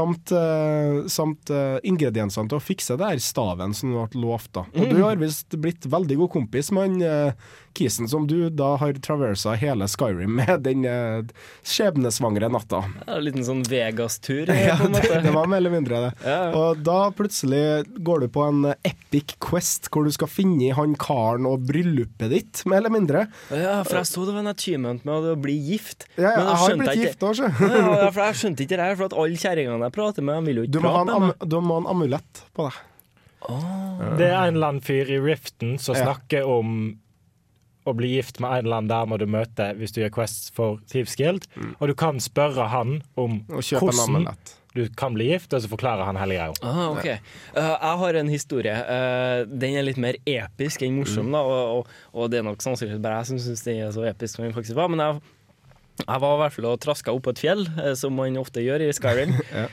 Speaker 2: samt, eh, samt eh, ingrediensene til å fikse det her staven som du ble lovt. da. Og du har visst blitt veldig god kompis med han eh, kisen som du da har traversa hele Skyrim med den uh, skjebnesvangre natta.
Speaker 4: Ja, En liten sånn Vegas-tur, eh,
Speaker 2: Ja, det, det var mer eller mindre det.
Speaker 4: Ja.
Speaker 2: Og da plutselig går du på en epic quest hvor du skal finne han karen og bryllupet ditt, mer eller mindre.
Speaker 4: Ja, for jeg så det var en achievement med å bli gift.
Speaker 2: Ja,
Speaker 4: da
Speaker 2: jeg har blitt gift òg, sjø.
Speaker 4: Ja, ja, for jeg skjønte ikke det her, for at alle kjerringene jeg prater med, de vil jo
Speaker 2: Du
Speaker 4: ikke
Speaker 2: må ha en,
Speaker 4: prate med meg.
Speaker 2: du må ha en amulett på deg.
Speaker 5: Det er en eller annen fyr i Riften som
Speaker 2: Ja.
Speaker 5: snakker om å bli gift med en eller annen dame du møter hvis du gjør Quests for Thieves Guild.
Speaker 2: Mm.
Speaker 5: Og du kan spørre han om hvordan du kan bli gift, og så forklarer han hele greia.
Speaker 4: Ah, ok. Eh, jeg har en historie. Uh, den er litt mer episk enn morsom, da, og, og, og det er nok sannsynligvis bare jeg som syns den er så episk som den faktisk var. Men jeg, jeg var i hvert fall og traska opp på et fjell, eh, som man ofte gjør i Skyrim. ja.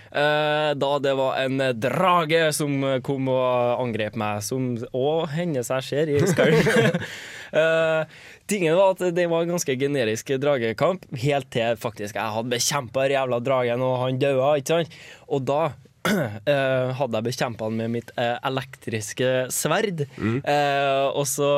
Speaker 4: da det var en drage som kom og angrep meg, som òg hender seg skjer i Skyrim. Eh, tingen var at det var en ganske generisk dragekamp, helt til faktisk jeg hadde bekjempa den jævla dragen, og han daua, ikke sant? Og da eh, hadde jeg bekjempa han med mitt eh, elektriske sverd, eh, og så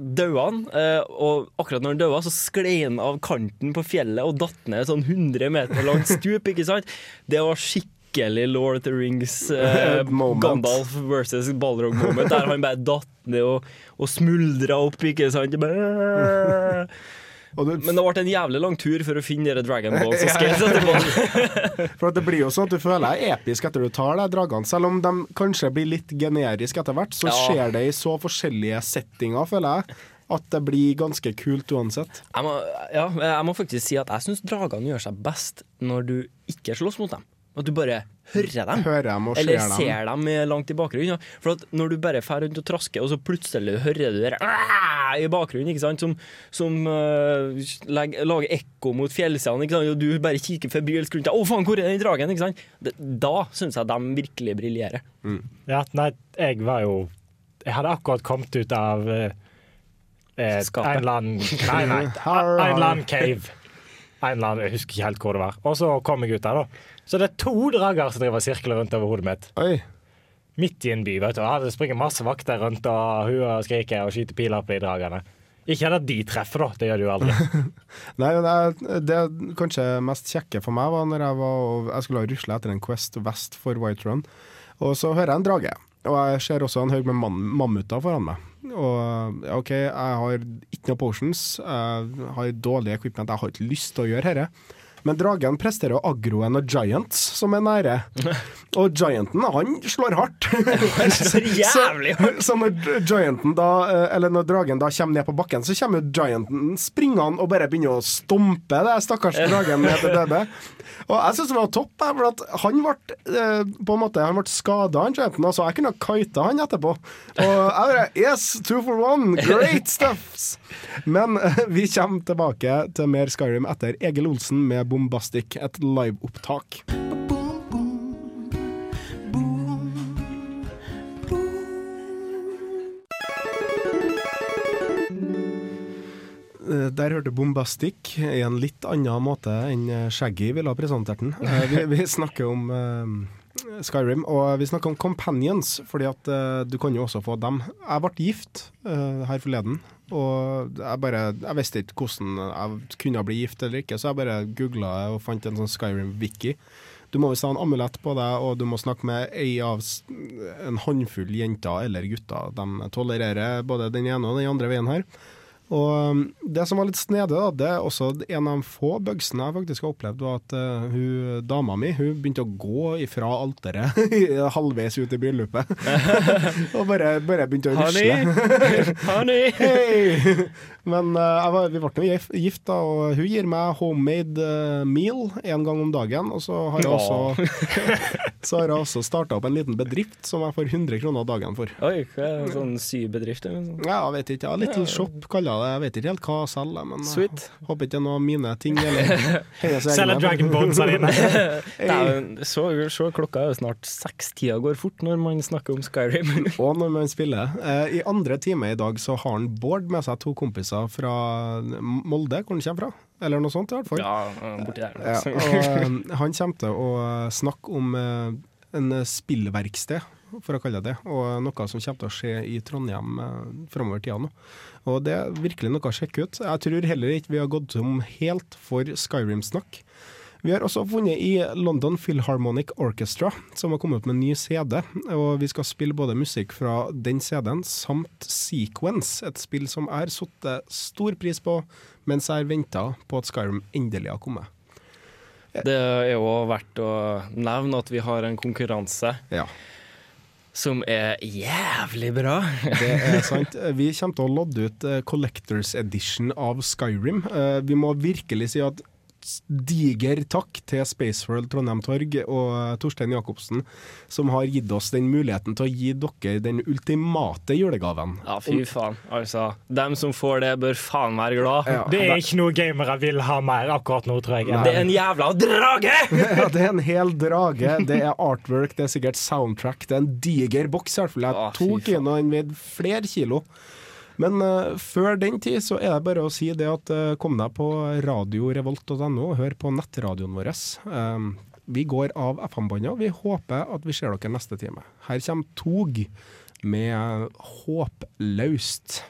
Speaker 4: daua han. Eh, og akkurat når han daua, så sklei han av kanten på fjellet og datt ned sånn 100 meter langt stup, ikke sant? Det var skikkelig Lord of the Rings, eh, Gandalf versus Balrog moment, der han bare datt ned og, og smuldra opp, ikke sant?
Speaker 2: Bæ! du,
Speaker 4: Men det ble en jævlig lang tur for å finne dere Dragon Balls og etterpå.
Speaker 2: For det blir jo sånn at du føler deg episk etter du tar de dragene. Selv om de kanskje blir litt generiske etter hvert, så
Speaker 4: Ja.
Speaker 2: skjer det i så forskjellige settinger, føler jeg, at det blir ganske kult uansett.
Speaker 4: Jeg må, ja, jeg må faktisk si at jeg syns dragene gjør seg best når du ikke slåss mot dem. At du bare hører dem.
Speaker 2: Hører dem og
Speaker 4: Eller
Speaker 2: ser dem.
Speaker 4: ser dem langt i bakgrunnen. For at når du bare drar rundt og trasker, og så plutselig hører du det i bakgrunnen, ikke sant? som, som uh, legger, lager ekko mot fjellsidene, ikke sant? og du bare kikker febrilsk rundt deg. 'Å, faen, hvor er den dragen?' Ikke sant? Da syns jeg de virkelig briljerer.
Speaker 5: Ja, nei, jeg var jo Jeg hadde akkurat kommet ut av eh, eh,
Speaker 4: Skapet.
Speaker 5: en eller annen Nei, nei. En eller annen cave. En eller annen, jeg husker ikke helt hvor det var. Og så kom jeg ut der, da. Så det er to drager som driver og sirkler rundt over hodet mitt.
Speaker 2: Oi.
Speaker 5: Midt i en by. vet du. Ja, Det springer masse vakter rundt og huer og skriker og skyter piler på de dragene. Ikke at de treffer, da. Det gjør de jo aldri.
Speaker 2: Nei, det, det kanskje mest kjekke for meg var når jeg, var, og jeg skulle rusle etter en Quest vest for White Run. Og så hører jeg en drage. Og jeg ser også en haug med mann, mammuter foran meg. Og OK, jeg har ikke noe potions, jeg har dårlig equipment, jeg har ikke lyst til å gjøre dette. Men dragen presterer å aggro en av giants som er nære. Og gianten, han slår hardt.
Speaker 4: Han slår jævlig
Speaker 2: Så, så når gianten da, eh, eller når dragen da kommer ned på bakken, så kommer jo gianten springende og bare begynner å stompe det stakkars dragen ned til døde. Og jeg syns det var topp, for at han ble eh, på en måte Han ble skada, han gianten. Altså, jeg kunne ha kita han etterpå. Og jeg bare Yes, two for one! Great stuffs! Men vi kommer tilbake til mer Skyrim etter Egil Olsen med Bombastic, et liveopptak. Eh, Der hørte Bombastic i en litt annen måte enn Shaggy ville ha presentert den. Eh, Vi, vi snakker om eh, Skyrim, og vi snakker om companions, fordi at uh, du kan jo også få dem. Jeg ble gift uh, her forleden, og jeg bare Jeg visste ikke hvordan jeg kunne bli gift eller ikke, så jeg bare googla og fant en sånn Skyrim-wiki. Du må visst ha en amulett på deg, og du må snakke med ei av en håndfull jenter eller gutter. De tolererer både den ene og den andre veien her. Og um, det som var litt snedig, da, det er også en av de få bugsene jeg faktisk har opplevd, var at uh, hun, dama mi hun begynte å gå ifra alteret halvveis ut i bryllupet. og bare, bare begynte å rusle.
Speaker 4: Honey!
Speaker 2: Hei! Men uh, var, vi ble nå gift, da, og hun gir meg homemade eh, meal en gang om dagen. Og så har jeg også, så har jeg også starta opp en liten bedrift som jeg får 100 kroner dagen for.
Speaker 4: Oi, hva er det, sånn sybedrift? eller?
Speaker 2: Ja, jeg vet ikke. Ja, Little Shop kaller jeg det. Jeg vet ikke helt hva jeg selger, men jeg
Speaker 4: Sweet.
Speaker 2: håper ikke det er noe av mine ting. Eller.
Speaker 5: Selger Dragon Bones her
Speaker 4: Det er Så, så klokka er jo snart seks. Tida går fort når man snakker om Skyrim.
Speaker 2: Og når man spiller. Eh, I andre time i dag så har han Bård med seg to kompiser fra Molde, hvor han kommer fra. Eller noe sånt, i hvert fall.
Speaker 4: ja, borti der.
Speaker 2: Ja, og eh, han kommer til å snakke om eh, en spillverksted, for å kalle det det, og noe som kommer til å skje i Trondheim eh, framover tida nå. Og det er virkelig noe å sjekke ut. Jeg tror heller ikke vi har gått tom helt for Skyrim-snakk. Vi har også funnet i London Philharmonic Orchestra, som har kommet ut med en ny CD. Og vi skal spille både musikk fra den CD-en samt Sequence, et spill som jeg har satt stor pris på mens jeg har venta på at Skyrim endelig har kommet.
Speaker 4: Det er jo verdt å nevne at vi har en konkurranse
Speaker 2: Ja.
Speaker 4: Som er jævlig bra.
Speaker 2: Det er sant. Vi kommer til å lodde ut eh, Collectors Edition av Skyrim. Eh, Vi må virkelig si at diger takk til Spaceworld Trondheim Torg og Torstein Jacobsen, som har gitt oss den muligheten til å gi dere den ultimate julegaven.
Speaker 4: Ja, fy faen. Altså, dem som får det, bør faen være glad.
Speaker 2: Ja.
Speaker 5: Det er ikke noe gamere vil ha mer akkurat nå, tror jeg.
Speaker 4: Det er en jævla drage!
Speaker 2: Ja, det er en hel drage, det er artwork, det er sikkert soundtrack, det er en diger boks i hvert fall. Jeg tok inn og den veide flere kilo. Men uh, før den tid så er det bare å si det at uh, kom deg på radiorevolt.no og hør på nettradioen vår. Um, vi går av FM-båndet, og vi håper at vi ser dere neste time. Her kommer Tog med Håpløst.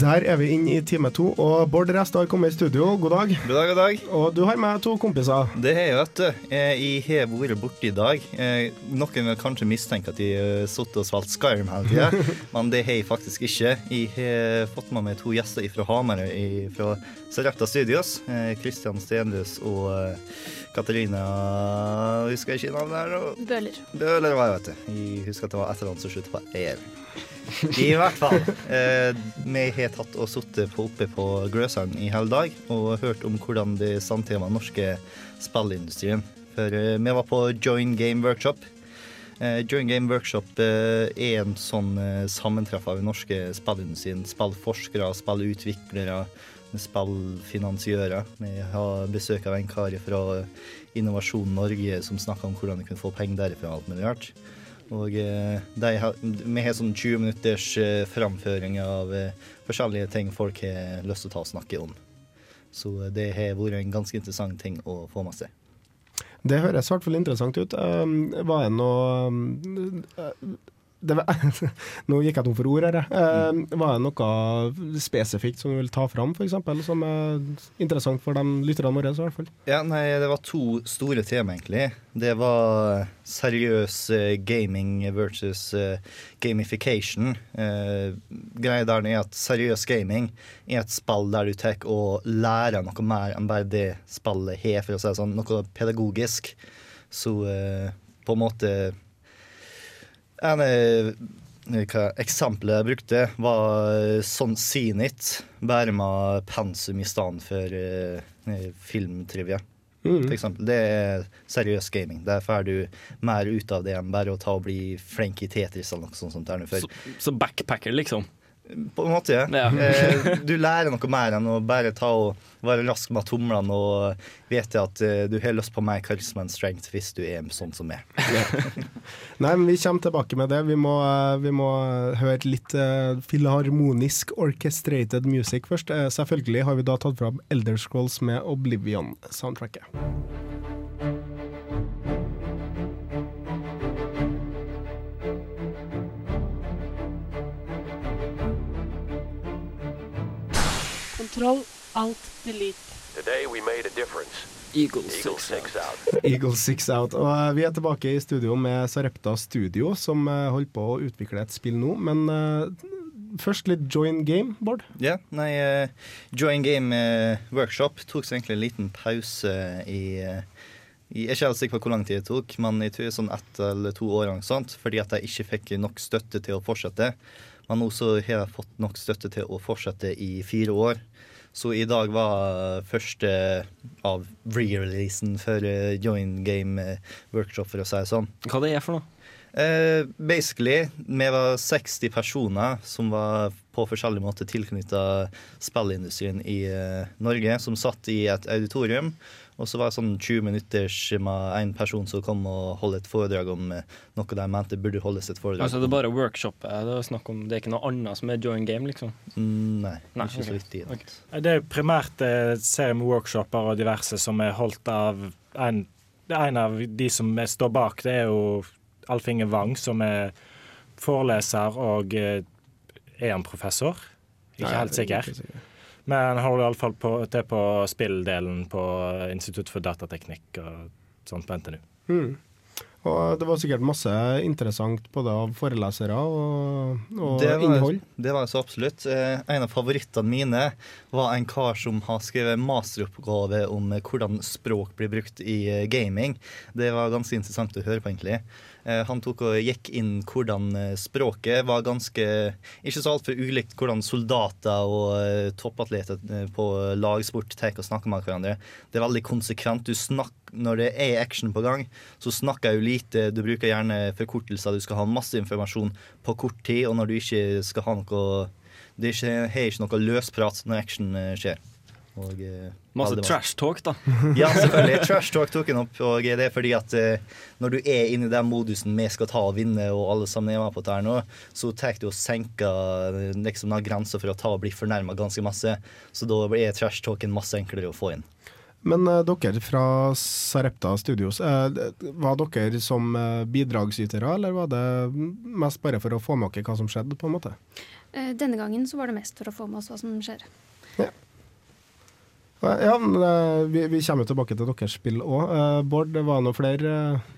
Speaker 2: Der er vi inne i time to, og Bård Rest har kommet i studio. God dag.
Speaker 7: God dag, god dag.
Speaker 2: Og du har med to kompiser.
Speaker 7: Det har jeg, vet du. Eh, Jeg har vært borte i dag. Eh, Noen vil kanskje mistenke at jeg har sittet og spilt Skyrim hele tida, men det har jeg faktisk ikke. Jeg har fått med meg to gjester fra Hamarøy, fra Sarepta Studios. Kristian Christian Stenløs og eh, Katarina Husker jeg ikke navnet her Bøler.
Speaker 8: Bøler.
Speaker 7: Bøhler var jeg, vet du. Jeg husker at det var et eller annet som sluttet på ER. I hvert fall. Eh, vi har tatt og sittet oppe på Gløshaugen i hele dag og hørt om hvordan det samtidig var norske spillindustrien. For eh, vi var på Join Game Workshop. Eh, Join Game Workshop er en sånn sammentreff av den norske spillindustrien. Spillforskere, spillutviklere, spillfinansiører. Vi har besøk av en kar fra Innovasjon Norge som snakka om hvordan de kunne få penger derifra. alt mulig. Og eh, har, vi har sånn 20 minutters eh, framføring av eh, forskjellige ting folk har lyst til å ta og snakke om. Så det har vært en ganske interessant ting å få med seg.
Speaker 2: Det høres i hvert fall interessant ut. Var det noe var, Nå gikk jeg tom for ord her. Um, var det noe spesifikt som du vil ta fram, f.eks., som er interessant for de lytterne våre? i hvert fall?
Speaker 7: Ja, nei, det var to store tema, egentlig. Det var seriøs eh, gaming versus eh, gamification. Eh, greia der er at seriøs gaming er et spill der du tar og lærer noe mer enn bare det spillet har, for å si det sånn, noe pedagogisk. Så eh, på en måte en, eh, eksempelet jeg brukte, var eh, sånn Zenit, bare med pensum i stedet for uh, filmtrivia. For eksempel. Det er seriøs gaming. Der får du mer ut av det enn bare å ta og bli flink i Tetris eller noe sånt.
Speaker 4: Så, så backpacker, liksom.
Speaker 7: På en måte,
Speaker 4: ja.
Speaker 7: Eh, du lærer noe mer enn å bare ta og være rask med tomlene og vite at eh, du har lyst på mer charisma and strength hvis du er sånn som meg.
Speaker 2: Nei, men Vi kommer tilbake med det. Vi må, eh, vi må høre litt filharmonisk orchestrated music først. Selvfølgelig har vi da tatt fram Elder Scrolls med Oblivion-soundtracket.
Speaker 9: Kontroll, alt, delete.
Speaker 10: Today we made a difference.
Speaker 4: Eagle
Speaker 10: Eagle
Speaker 4: six
Speaker 10: six out.
Speaker 2: Eagle Six Out. Og eh, vi er tilbake i studio med Sarepta Studio, som eh, holder på å utvikle et spill nå. Men uh, først litt join game, Bård.
Speaker 7: Ja, nei, Join Game Workshop tok seg egentlig en liten pause i Jeg er ikke helt sikker på hvor lang tid det tok, men jeg tror sånn ett eller to år. Sant? fordi at jeg ikke fikk nok støtte til å fortsette. Men nå så har jeg fått nok støtte til å fortsette i fire år. Så i dag var første av re-releasen for eh, Join Game eh, Workshop, for å si det sånn.
Speaker 4: Hva det er for noe?
Speaker 7: Eh, basically, vi var 60 personer som var på forskjellig måte tilknytta spillindustrien i eh, Norge, som satt i et auditorium. Og så var det sånn 20 minutters med en person som kom og holdt et foredrag om eh, noe de mente burde holdes et foredrag
Speaker 4: Altså, det er bare workshop det er snakk om. Det er ikke noe annet som er join game, liksom?
Speaker 7: Mm, Nei,
Speaker 4: Nei,
Speaker 7: ikke så
Speaker 4: ok.
Speaker 7: vidt i det.
Speaker 5: Det er primært eh, serie med workshoper og diverse som er holdt av en, en av de som står bak. Det er jo Alf Inge Wang, som er foreleser og eh, er han professor? Ikke helt sikker. Men han holder iallfall på, til på spilldelen på Institutt for datateknikk og sånt på NTNU.
Speaker 2: Mm. Og det var sikkert masse interessant både av forelesere og, og
Speaker 7: det var,
Speaker 2: innhold.
Speaker 7: Det var så absolutt. Eh, En av favorittene mine var en kar som har skrevet masteroppgave om eh, hvordan språk blir brukt i gaming. Det var ganske interessant å høre på, egentlig. Eh, Han tok og gikk inn hvordan eh, språket var ganske Ikke så altfor ulikt hvordan soldater og eh, toppatleter på lagsport tar og snakker med hverandre. Det er veldig konsekvent. Du snakker når det er action på gang, så snakker jeg jo lite. Du bruker gjerne forkortelser. Du skal ha masse informasjon på kort tid. Og når du ikke skal ha noe Det har ikke noe løsprat når action skjer. Og, eh,
Speaker 4: Masse trash talk, da.
Speaker 7: ja, selvfølgelig. Trash talk tok han opp. Og det er fordi at eh, når du er inne i den modusen vi skal ta og vinne, og alle sammen er med på dette her nå, så tar du og senker eh, liksom, grensa for å ta og bli fornærma ganske masse. Så da er trash talken masse enklere å få inn.
Speaker 2: Men uh, dere fra Sarepta Studios, uh, var dere som uh, bidragsytere, eller var det mest bare for å få med dere hva som skjedde, på en måte?
Speaker 8: Eh, Denne gangen så var det mest for å få med oss hva som skjer.
Speaker 2: Ja, men eh, vi, vi kommer tilbake til deres spill òg. Bård, det var noe flere eh,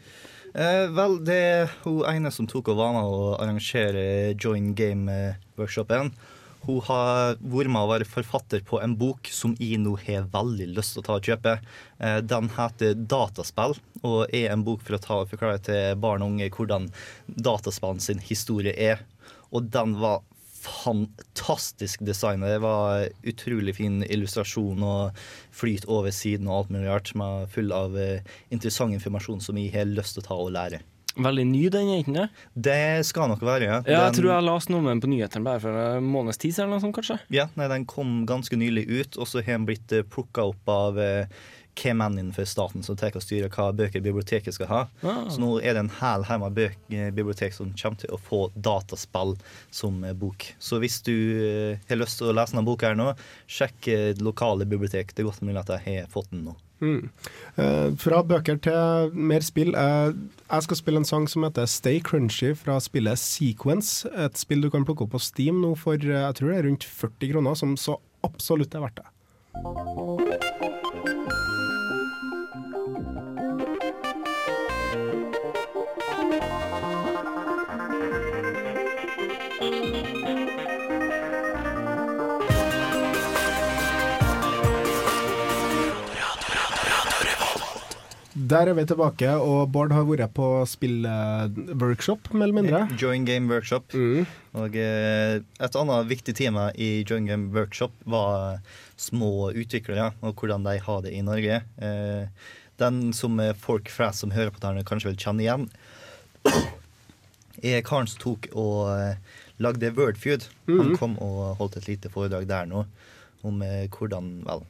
Speaker 7: Eh, vel, det er hun ene som tok og var å arrangere Join Game-workshopen. Hun har vært med å være forfatter på en bok som jeg nå har veldig lyst til å ta og kjøpe. Eh, Den heter Dataspill, og er en bok for å ta og forklare til barn og unge hvordan dataspillen sin historie er. Og den var fantastisk design. Det var utrolig fin illustrasjon og flyt over siden og alt mulig rart, er full av eh, interessant informasjon som jeg har lyst til å ta og lære.
Speaker 4: Veldig ny, den, ikke det?
Speaker 7: Skal nok være, ja.
Speaker 4: Ja, jeg
Speaker 7: Den-
Speaker 4: tror jeg leste noe med den på nyhetene bare for en måneds tid siden, kanskje.
Speaker 7: Ja, nei, den kom ganske nylig ut, og så har den blitt plukka opp av eh, K-man innenfor staten som tar og styrer hva bøker biblioteket skal ha.
Speaker 4: Ah.
Speaker 7: Så nå er det en hel haug med eh, bibliotek som kommer til å få dataspill som eh, bok. Så hvis du eh, har lyst til å lese denne boka her nå, sjekk lokale bibliotek. Det er godt mulig at jeg har fått den nå.
Speaker 2: Mm. Uh, fra bøker til mer spill. Uh, jeg skal spille en sang som heter Stay Crunchy fra spillet Sequence. Et spill du kan plukke opp på Steam nå for uh, jeg tror det er rundt 40 kroner, som så absolutt er verdt det. Der er vi tilbake, og Bård har vært på spillworkshop, mer eller mindre.
Speaker 7: Join Game Workshop. Og eh, et annet viktig tema i Join Game Workshop var små utviklere og hvordan de har det i Norge. Eh, den som eh, folk flest som hører på dette, kanskje vil kjenne igjen, er karen som tok og eh, lagde Wordfeud. Han
Speaker 2: Mhm.
Speaker 7: kom og holdt et lite foredrag der nå om eh, hvordan Vel,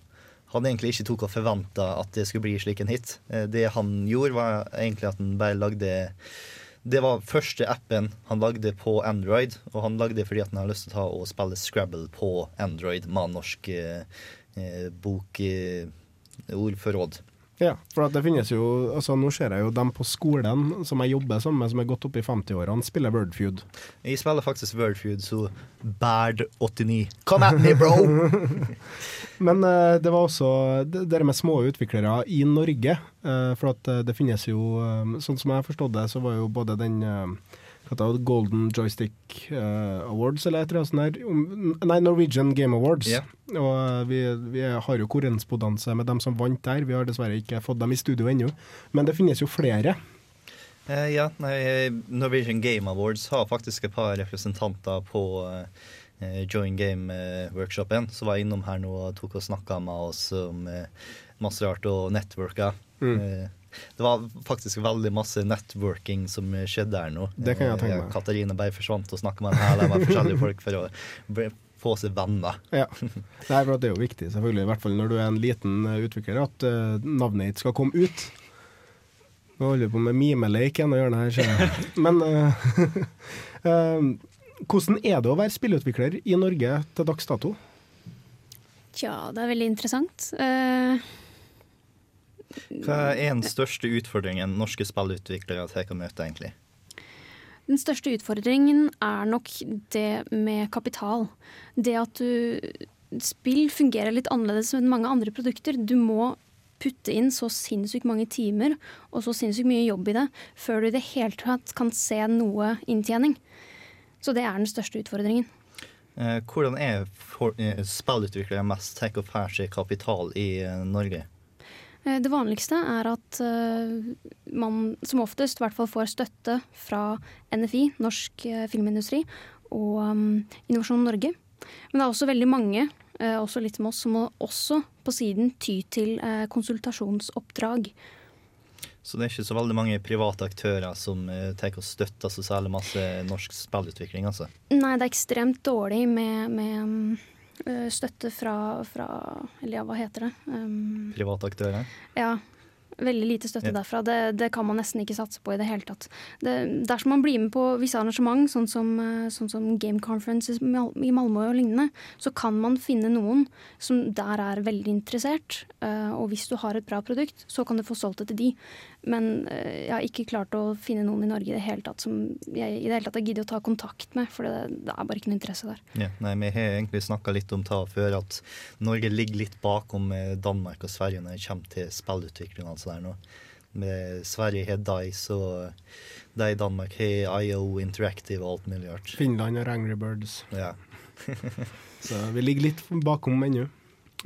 Speaker 7: han egentlig ikke tok og forventa at det skulle bli slik en hit. Eh, Det han gjorde, var egentlig at han bare lagde Det var første appen han lagde på Android, og han lagde det fordi han hadde lyst til å ta og spille Scrabble på Android med norsk eh, bokordforråd. bok eh.
Speaker 2: Ja, for det finnes jo altså Nå ser jeg jo dem på skolen som jeg jobber sammen med, som er godt oppe i 50-årene, spiller Wordfeud.
Speaker 7: Jeg spiller faktisk Wordfeud, så Bad89. Come at me, bro!
Speaker 2: Men eh, det var også det, der med små utviklere i Norge. eh, for at eh, det finnes jo Sånn som jeg har forstått det, så var jo både den eh, hva heter det, Golden Joystick uh, Awards, eller et eller annet sånt Nei, Norwegian Game Awards.
Speaker 7: Yeah.
Speaker 2: Og eh, vi, vi har jo korrespondanse med dem som vant der. Vi har dessverre ikke fått dem i studio ennå. Men det finnes jo flere.
Speaker 7: Uh, ja, nei, Norwegian Game Awards har faktisk et par representanter på uh, Join Game-workshopen. Så var jeg innom her nå og tok og snakka med oss om masse rart og networka.
Speaker 2: Mm.
Speaker 7: Eh, det var faktisk veldig masse networking som skjedde her nå.
Speaker 2: Det kan jeg tenke
Speaker 7: Eh,
Speaker 2: meg.
Speaker 7: Katarina bare forsvant og snakka med en hel haug forskjellige folk for å få seg venner.
Speaker 2: Ja. Nei, for det er jo viktig, selvfølgelig, i hvert fall når du er en liten eh, utvikler, at eh, navnet ditt skal komme ut. Nå holder vi på med mimeleik og hjørnet her, ser jeg. Men uh, eh, hvordan er det å være spillutvikler i Norge til dags dato?
Speaker 8: Tja, det er veldig interessant. Eh,
Speaker 7: Hva er den største utfordringen norske spillutviklere tar å møte, egentlig?
Speaker 8: Den største utfordringen er nok det med kapital. Det at du Spill fungerer litt annerledes enn mange andre produkter. Du må putte inn så sinnssykt mange timer og så sinnssykt mye jobb i det før du i det hele tatt kan se noe inntjening. Så det er den største utfordringen.
Speaker 7: Eh, hvordan er eh, spillutviklere mest tar og får seg kapital i eh, Norge?
Speaker 8: Eh, Det vanligste er at eh, man som oftest i hvert fall får støtte fra NFI, Norsk eh, Filmindustri, og um, Innovasjon Norge. Men det er også veldig mange, også litt som oss, som også på siden ty til konsultasjonsoppdrag.
Speaker 7: Så det er ikke så veldig mange private aktører som tar og støtter så særlig masse norsk spillutvikling, altså.
Speaker 8: Nei, det er ekstremt dårlig med, med eh, støtte fra, fra Eller ja, hva heter det? Um,
Speaker 7: Private aktører.
Speaker 8: Ja, veldig lite støtte
Speaker 7: Ja.
Speaker 8: derfra. Det, det kan man nesten ikke satse på i det hele tatt. Det, dersom man blir med på visse arrangement, sånn som, eh, sånn som Game Conferences i Mal- Malmö og lignende, så kan man finne noen som der er veldig interessert. eh, Og hvis du har et bra produkt, så kan du få solgt det til de. Men eh, jeg har ikke klart å finne noen i Norge i det hele tatt som jeg i det hele tatt har giddet å ta kontakt med, for det, det er bare ikke noe interesse der.
Speaker 7: Ja, nei, Vi har egentlig snakka litt om det før, at Norge ligger litt bakom Danmark og Sverige når det kommer til spillutvikling. Altså der nå. Med Sverige har Dice, og de i Danmark har IO Interactive og alt mulig rart.
Speaker 2: Finland har Angry Birds.
Speaker 7: Ja.
Speaker 2: Så vi ligger litt bakom ennå.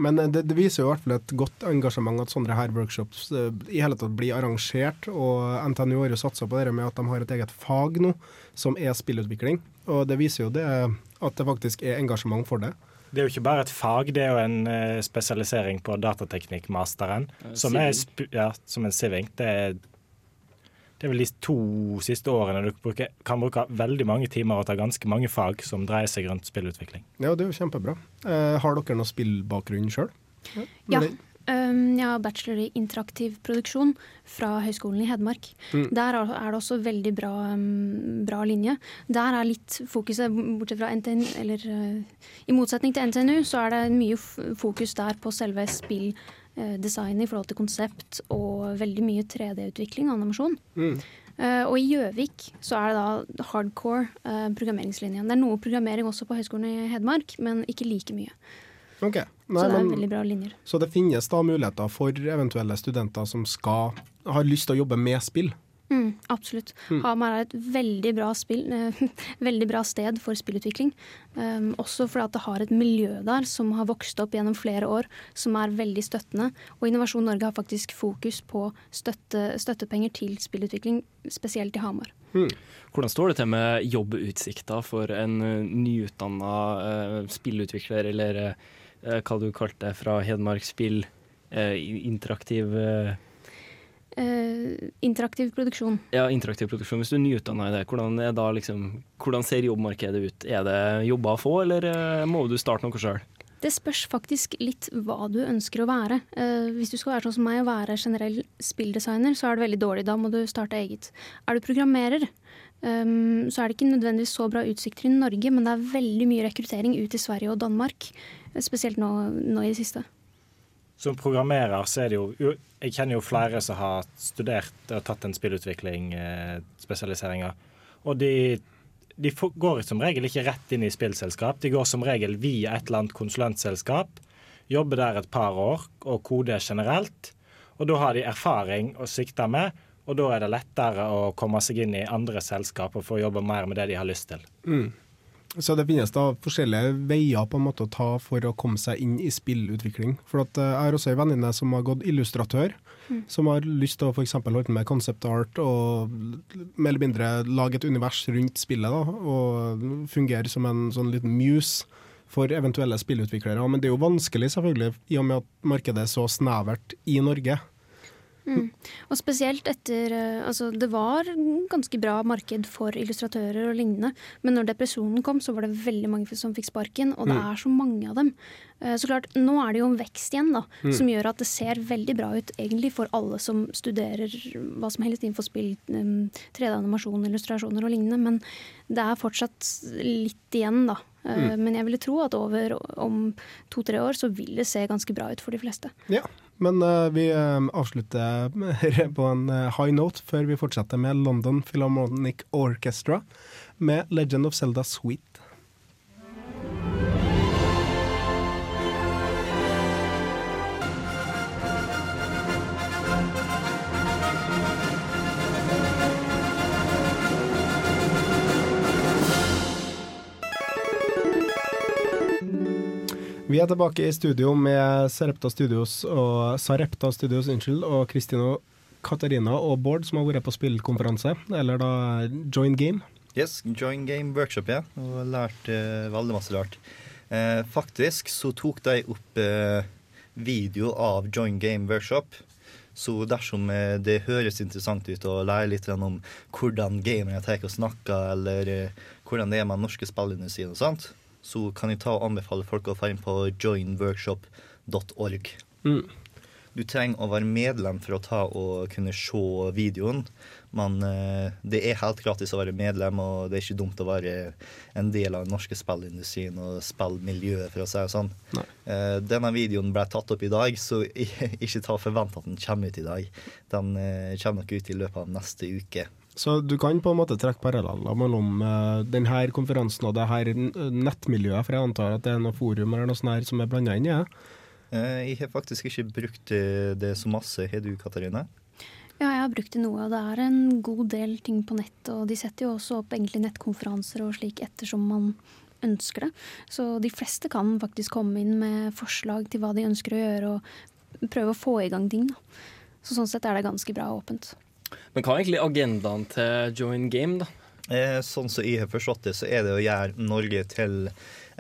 Speaker 2: Men eh, det, det viser jo i hvert fall et godt engasjement at sånne her workshops uh, i hele tatt blir arrangert. Og NTNU har jo satsa på det med at de har et eget fag nå, som er spillutvikling. Og det viser jo det at det faktisk er engasjement for det.
Speaker 5: Det er jo ikke bare et fag, det er jo en eh, spesialisering på datateknikkmasteren, som er ja, som en siving. Det er, det er vel de to siste årene du bruker, kan bruke veldig mange timer og ta ganske mange fag som dreier seg rundt spillutvikling.
Speaker 2: Ja, det er jo kjempebra. Eh, har dere noe spillbakgrunn sjøl?
Speaker 8: Ja. Um, jeg har bachelor i interaktiv produksjon fra Høgskolen i Hedmark.
Speaker 2: Mm.
Speaker 8: Der er det også veldig bra, um, bra linje. Der er litt fokuset, bortsett fra NTNU, eller uh, i motsetning til NTNU, så er det mye f fokus der på selve spilldesignet i forhold til konsept, og veldig mye 3D-utvikling og animasjon.
Speaker 2: Mm.
Speaker 8: Uh, og i Gjøvik så er det da hardcore uh, programmeringslinjen. Det er noe programmering også på Høgskolen i Hedmark, men ikke like mye.
Speaker 2: Okay. Nei,
Speaker 8: så det er
Speaker 2: men-
Speaker 8: veldig bra linjer.
Speaker 2: Så det finnes da muligheter for eventuelle studenter som skal har lyst til å jobbe med spill?
Speaker 8: Mm, absolutt.
Speaker 2: Mm.
Speaker 8: Hamar er et veldig bra, spill, eh, veldig bra sted for spillutvikling. Um, også fordi at det har et miljø der som har vokst opp gjennom flere år, som er veldig støttende. Og Innovasjon Norge har faktisk fokus på støtte, støttepenger til spillutvikling, spesielt i Hamar.
Speaker 4: Hvordan står det til med jobbutsikter for en nyutdanna spillutvikler, eller uh, hva du kalte det, fra Hedmark Spill, uh, interaktiv eh,
Speaker 8: Eh, interaktiv produksjon.
Speaker 4: ja, interaktiv produksjon. Hvis du er nyutdanna i det, hvordan, er da liksom, hvordan ser jobbmarkedet ut? Er det jobber å få, eller eh, må du starte noe sjøl?
Speaker 8: Det spørs faktisk litt hva du ønsker å være. Uh, hvis du skal være sånn som meg og være generell spilldesigner, så er det veldig dårlig. Da må du starte eget. Er du programmerer, um, så er det ikke nødvendigvis så bra utsikter i Norge, men det er veldig mye rekruttering ut i Sverige og Danmark. Spesielt nå, nå i det siste.
Speaker 5: Som programmerer så er det jo Jeg kjenner jo flere som har studert og tatt en spillutvikling-spesialiseringer. Og de, de går som regel ikke rett inn i spillselskap. De går som regel via et eller annet konsulentselskap, jobber der et par år og koder generelt. Og da har de erfaring å sikte med, og da er det lettere å komme seg inn i andre selskap og få jobbe mer med det de har lyst til.
Speaker 2: Mm. Så det finnes da forskjellige veier på en måte å ta for å komme seg inn i spillutvikling. For at eh, jeg har også en venninne som har gått illustratør,
Speaker 8: Mm.
Speaker 2: som har lyst til å f.eks. holde med concept art og mer eller mindre lage et univers rundt spillet. da, Og fungere som en sånn liten muse for eventuelle spillutviklere. Men det er jo vanskelig, selvfølgelig, i og med at markedet er så snevert i Norge.
Speaker 8: Mm. Og spesielt etter eh, Altså, det var ganske bra marked for illustratører og lignende, men når depresjonen kom, så var det veldig mange som fikk sparken, og det
Speaker 11: Mm.
Speaker 8: er så mange av dem. Eh, Så klart, nå er det jo en vekst igjen, da,
Speaker 11: Mm.
Speaker 8: som gjør at det ser veldig bra ut egentlig for alle som studerer hva som helst innenfor spill, um, 3D-animasjon, illustrasjoner og lignende, men det er fortsatt litt igjen, da. Eh,
Speaker 2: Mm.
Speaker 8: Men jeg ville tro at over om to-tre år så vil det se ganske bra ut for de fleste.
Speaker 2: Ja, men uh, vi avslutter på en high note før vi fortsetter med London Philharmonic Orchestra med Legend of Zelda Sweet. Vi er tilbake i studio med Sarepta Studios og Sarepta Studios unnskyld, og Kristino Katarina og Bård, som har vært på spillkonferanse, eller da Join Game.
Speaker 7: Yes, Join Game Workshop, ja. Og lært eh, veldig masse rart. Eh, faktisk så tok de opp eh, video av Join Game Workshop. Så dersom eh, det høres interessant ut å lære litt om hvordan gamere tar og snakker, eller eh, hvordan det er med norske spillindustrien og sånt, så kan jeg ta og anbefale folk å dra inn på joinworkshop.org.
Speaker 2: Mm.
Speaker 7: Du trenger å være medlem for å ta og kunne se videoen. Men eh, det er helt gratis å være medlem, og det er ikke dumt å være en del av den norske spillindustrien og spillmiljøet, for å si det sånn. Eh, denne videoen ble tatt opp i dag, så ikke ta forvent at den kommer ut i dag. Den eh, kommer nok ut i løpet av neste uke.
Speaker 2: Så du kan på en måte trekke paralleller mellom uh, denne konferansen og det her nettmiljøet, for jeg antar at det er noe forum eller noe sånt her som er blanda inn i det?
Speaker 7: Eh, jeg har faktisk ikke brukt eh, det så masse. Har du, Katarina?
Speaker 8: Ja, jeg har brukt det noe, og det er en god del ting på nett. Og de setter jo også opp egentlig nettkonferanser og slik ettersom man ønsker det. Så de fleste kan faktisk komme inn med forslag til hva de ønsker å gjøre, og prøve å få i gang ting. Da. Så sånn sett er det ganske bra åpent.
Speaker 4: Men hva er egentlig agendaen til Join Game, da?
Speaker 7: Eh, sånn som jeg har forstått det, så er det å gjøre Norge til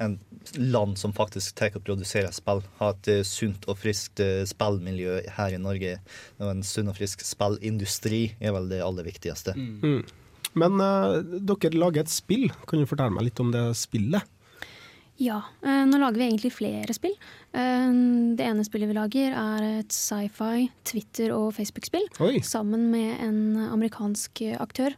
Speaker 7: en land som faktisk tar og produserer spill. Ha et eh, sunt og friskt eh, spillmiljø her i Norge. Og en sunn og frisk spillindustri er vel det aller viktigste.
Speaker 2: Mm. Men uh, dere lager et spill. Kan du fortelle meg litt om det spillet?
Speaker 8: Ja, eh, nå lager vi egentlig flere spill. Eh, det ene spillet vi lager er et sci-fi, Twitter- og Facebook-spill. Sammen med en amerikansk aktør,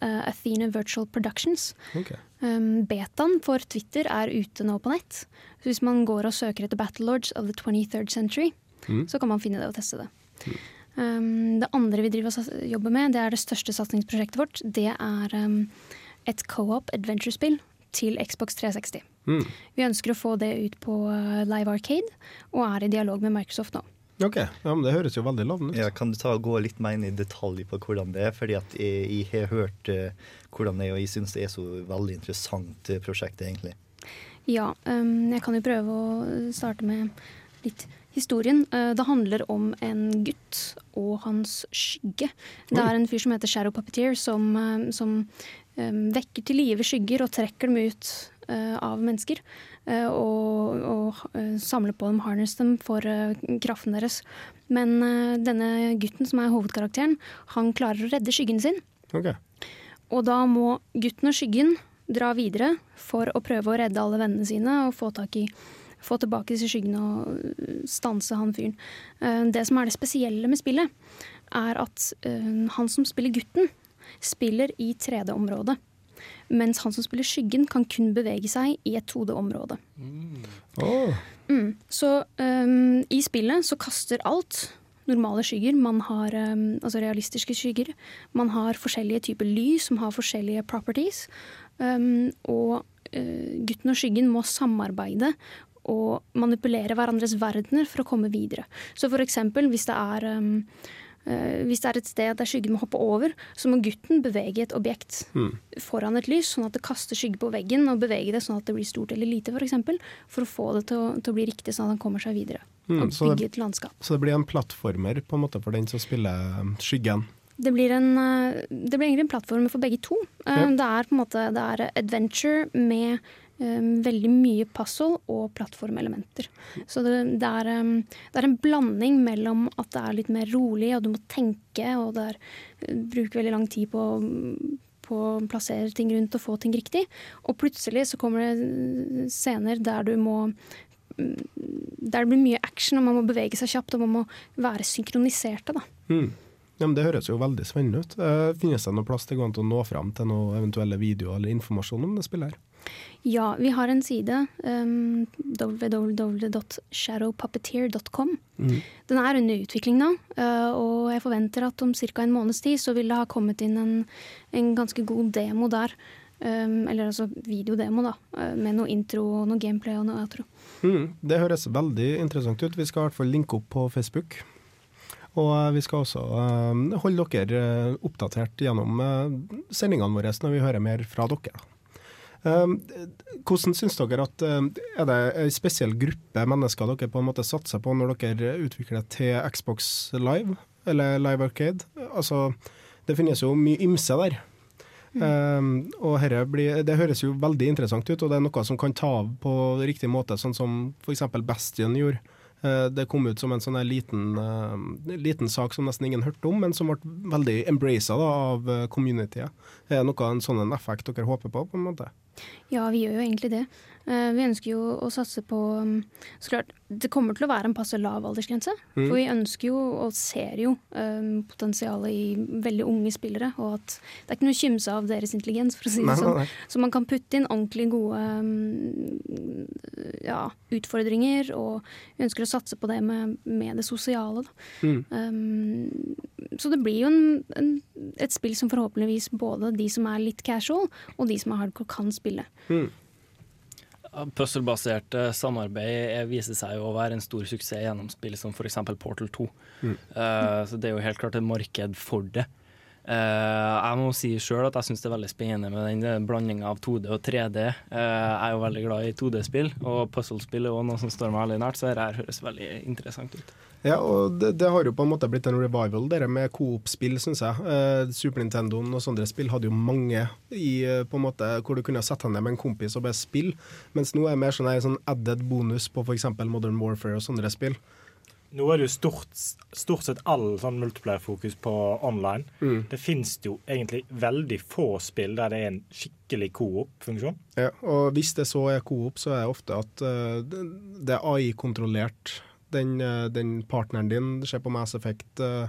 Speaker 8: eh, Athena Virtual Productions.
Speaker 2: Ok.
Speaker 8: Um, betaen for Twitter er ute nå på nett. Så hvis man går og søker etter Battlelords of the 23rd Century,
Speaker 2: Mm.
Speaker 8: så kan man finne det og teste det. Mm. det andre vi driver og jobber med, det er det største satsingsprosjektet vårt. Det er et co-op adventure-spill til Xbox 360.
Speaker 2: Mm.
Speaker 8: Vi ønsker å få det ut på uh, Live Arcade, og er i dialog med Microsoft nå.
Speaker 2: OK, ja, men det høres jo veldig lovende ut.
Speaker 7: Ja, kan du ta og gå litt mer inn i detalj på hvordan det er? Fordi at jeg, jeg har hørt eh, hvordan det er, og jeg syns det er så veldig interessant eh, prosjekt, egentlig.
Speaker 8: Ja, um, jeg kan jo prøve å starte med litt historien. Uh, det handler om en gutt og hans skygge. Det er en fyr som heter Shadow Puppeteer, som, som um, vekker til live skygger og trekker dem ut av mennesker. uh, og og uh, samler på dem, harness dem for kraften deres. Men denne gutten som er hovedkarakteren, han klarer å redde skyggen sin.
Speaker 2: Okay.
Speaker 8: Og da må gutten og skyggen dra videre for å prøve å redde alle vennene sine og få tak i få tilbake disse skyggene og stanse han fyren. Eh, Det som er det spesielle med spillet, er at han som spiller gutten, spiller i 3D-området. Mens han som spiller skyggen, kan kun bevege seg i et 2D-område. Mm. Så um, i spillet så kaster alt normale skygger. Man har um, altså realistiske skygger. Man har forskjellige typer lys som har forskjellige properties. Um, og uh, gutten og skyggen må samarbeide og manipulere hverandres verdener for å komme videre. Så for eksempel hvis det er hvis det er et sted der skyggen må hoppe over, så må gutten bevege et objekt
Speaker 2: Mm.
Speaker 8: foran et lys, sånn at det kaster skygge på veggen, og bevege det sånn at det blir stort eller lite, f.eks. For, eksempel, for å få det til å, til å bli riktig, sånn at han kommer seg videre.
Speaker 2: Mm,
Speaker 8: og bygge et landskap.
Speaker 2: Så det blir en plattformer på en måte for den som spiller um, skyggen.
Speaker 8: Det blir, en, eh, det blir egentlig en plattform for begge to. Eh,
Speaker 2: Ja.
Speaker 8: Det er på en måte det er adventure med eh, veldig mye puzzle og plattformelementer. Så det, det, er, eh, det er en blanding mellom at det er litt mer rolig, og du må tenke, og det er, eh, bruker veldig lang tid på på å plassere ting rundt og få ting riktig. Og plutselig så kommer det scener der du må mm, Der det blir mye action, og man må bevege seg kjapt, og man må være synkroniserte, da.
Speaker 2: Mm. Ja, men Det høres jo veldig spennende ut. Eh, finnes det noe plass til å nå fram til noen eventuelle videoer eller informasjon om det spillet her?
Speaker 8: Ja, vi har en side, um, www.shadowpuppeteer.com.
Speaker 2: Mm.
Speaker 8: Den er under utvikling nå, uh, og jeg forventer at om ca. en måneds tid så vil det ha kommet inn en, en ganske god demo der. Um, eller altså videodemo, da, uh, med noe intro og noe gameplay og noe outro.
Speaker 2: Mm, det høres veldig interessant ut. Vi skal i hvert fall linke opp på Facebook. Og eh, vi skal også eh, holde dere eh, oppdatert gjennom eh, sendingene våre når vi hører mer fra dere. da. Um, hvordan syns dere at um, Er det en spesiell gruppe mennesker dere på en måte satser på når dere utvikler til Xbox Live, eller Live Arcade? Altså, det finnes jo mye ymse der. Um, og herre blir, Det høres jo veldig interessant ut, og det er noe som kan ta av på riktig måte, sånn som f.eks. Bastion gjorde. Eh, det kom ut som en sånn liten, eh, liten sak som nesten ingen hørte om, men som ble veldig embraced av eh, communityet. Er det noe en sånn effekt dere håper på? på en måte?
Speaker 8: Ja, vi gjør jo egentlig det. Eh, Vi ønsker jo å satse på um, Så klart, det kommer til å være en passe lav aldersgrense.
Speaker 11: Mm.
Speaker 8: For vi ønsker jo, og ser jo, um, potensialet i veldig unge spillere. Og at det er ikke noe å kimse av deres intelligens, for å si det sånn. Så man kan putte inn ordentlig gode um, ja, utfordringer. Og vi ønsker å satse på det med, med det sosiale. Da.
Speaker 11: Mm.
Speaker 8: Um, så det blir jo en, en, et spill som forhåpentligvis både de som er litt casual, og de som er hardcore, kan spille.
Speaker 4: Puzzle-basert eh, samarbeid eh, viser seg å være en stor suksess gjennom spill som f.eks. Portal 2.
Speaker 2: Mm.
Speaker 4: Uh, så det er jo helt klart et marked for det. Eh, jeg må si sjøl at jeg syns det er veldig spennende med den blandinga av 2D og 3D. Eh, jeg er jo veldig glad i 2D-spill, og puzzle-spill er òg noe som står meg veldig nært, så dette høres veldig interessant ut.
Speaker 2: Ja, og det, det har jo på en måte blitt en revival, det med coop-spill, syns jeg. Eh, Super Nintendoen og sånne spill hadde jo mange i, eh, på en måte, hvor du kunne sette ned med en kompis og bare spille, mens nå er det mer sånn, sånn added bonus på f.eks. Modern Warfare og sånne spill.
Speaker 5: Nå er det jo stort, stort sett all sånn multiplayer-fokus på online.
Speaker 2: Mm.
Speaker 5: Det finnes jo egentlig veldig få spill der det er en skikkelig coop-funksjon.
Speaker 2: Ja, og hvis det så er coop, så er det ofte at uh, det- er AI-kontrollert. Den, uh, den partneren din det skjer på Mass Effect uh,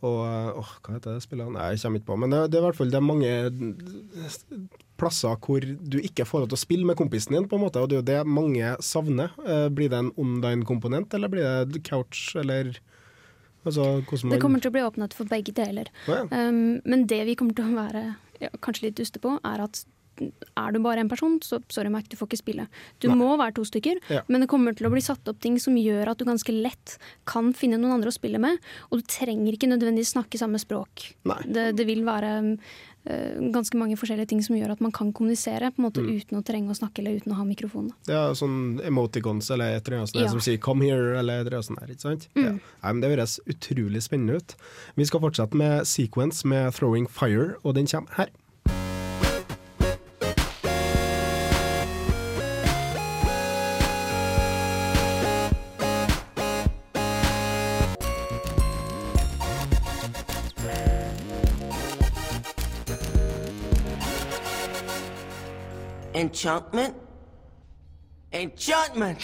Speaker 2: og åh, Hva heter det spillet? Nei, jeg kommer ikke på. Men det, det er i hvert fall det er mange plasser hvor du ikke får lov til å spille med kompisen din, på en måte, og det er jo det mange savner. Eh, blir det en online-komponent, eller blir det couch, eller altså, hvordan
Speaker 8: Det kommer til å bli åpnet for begge deler.
Speaker 2: Ja.
Speaker 8: um, men det vi kommer til å være ja, kanskje litt duste på, er at er du bare én person, så sorry Mac, du får ikke spille. Du
Speaker 11: Nei.
Speaker 8: må være to stykker,
Speaker 11: Ja.
Speaker 8: men det kommer til å bli satt opp ting som gjør at du ganske lett kan finne noen andre å spille med, og du trenger ikke nødvendigvis snakke samme språk. Det, det vil være eh, ganske mange forskjellige ting som gjør at man kan kommunisere på en måte
Speaker 2: Mm.
Speaker 8: uten å trenge å snakke eller uten å ha mikrofon. da.
Speaker 2: Ja, sånn emoticons eller et eller annet
Speaker 8: Ja.
Speaker 2: som sier 'come here' eller et eller annet sånt ikke sant?
Speaker 8: Mm.
Speaker 2: Ja. Nei, men Det høres utrolig spennende ut. Vi skal fortsette med sequence med 'Throwing Fire', og den kommer her.
Speaker 12: Enchantment? Enchantment!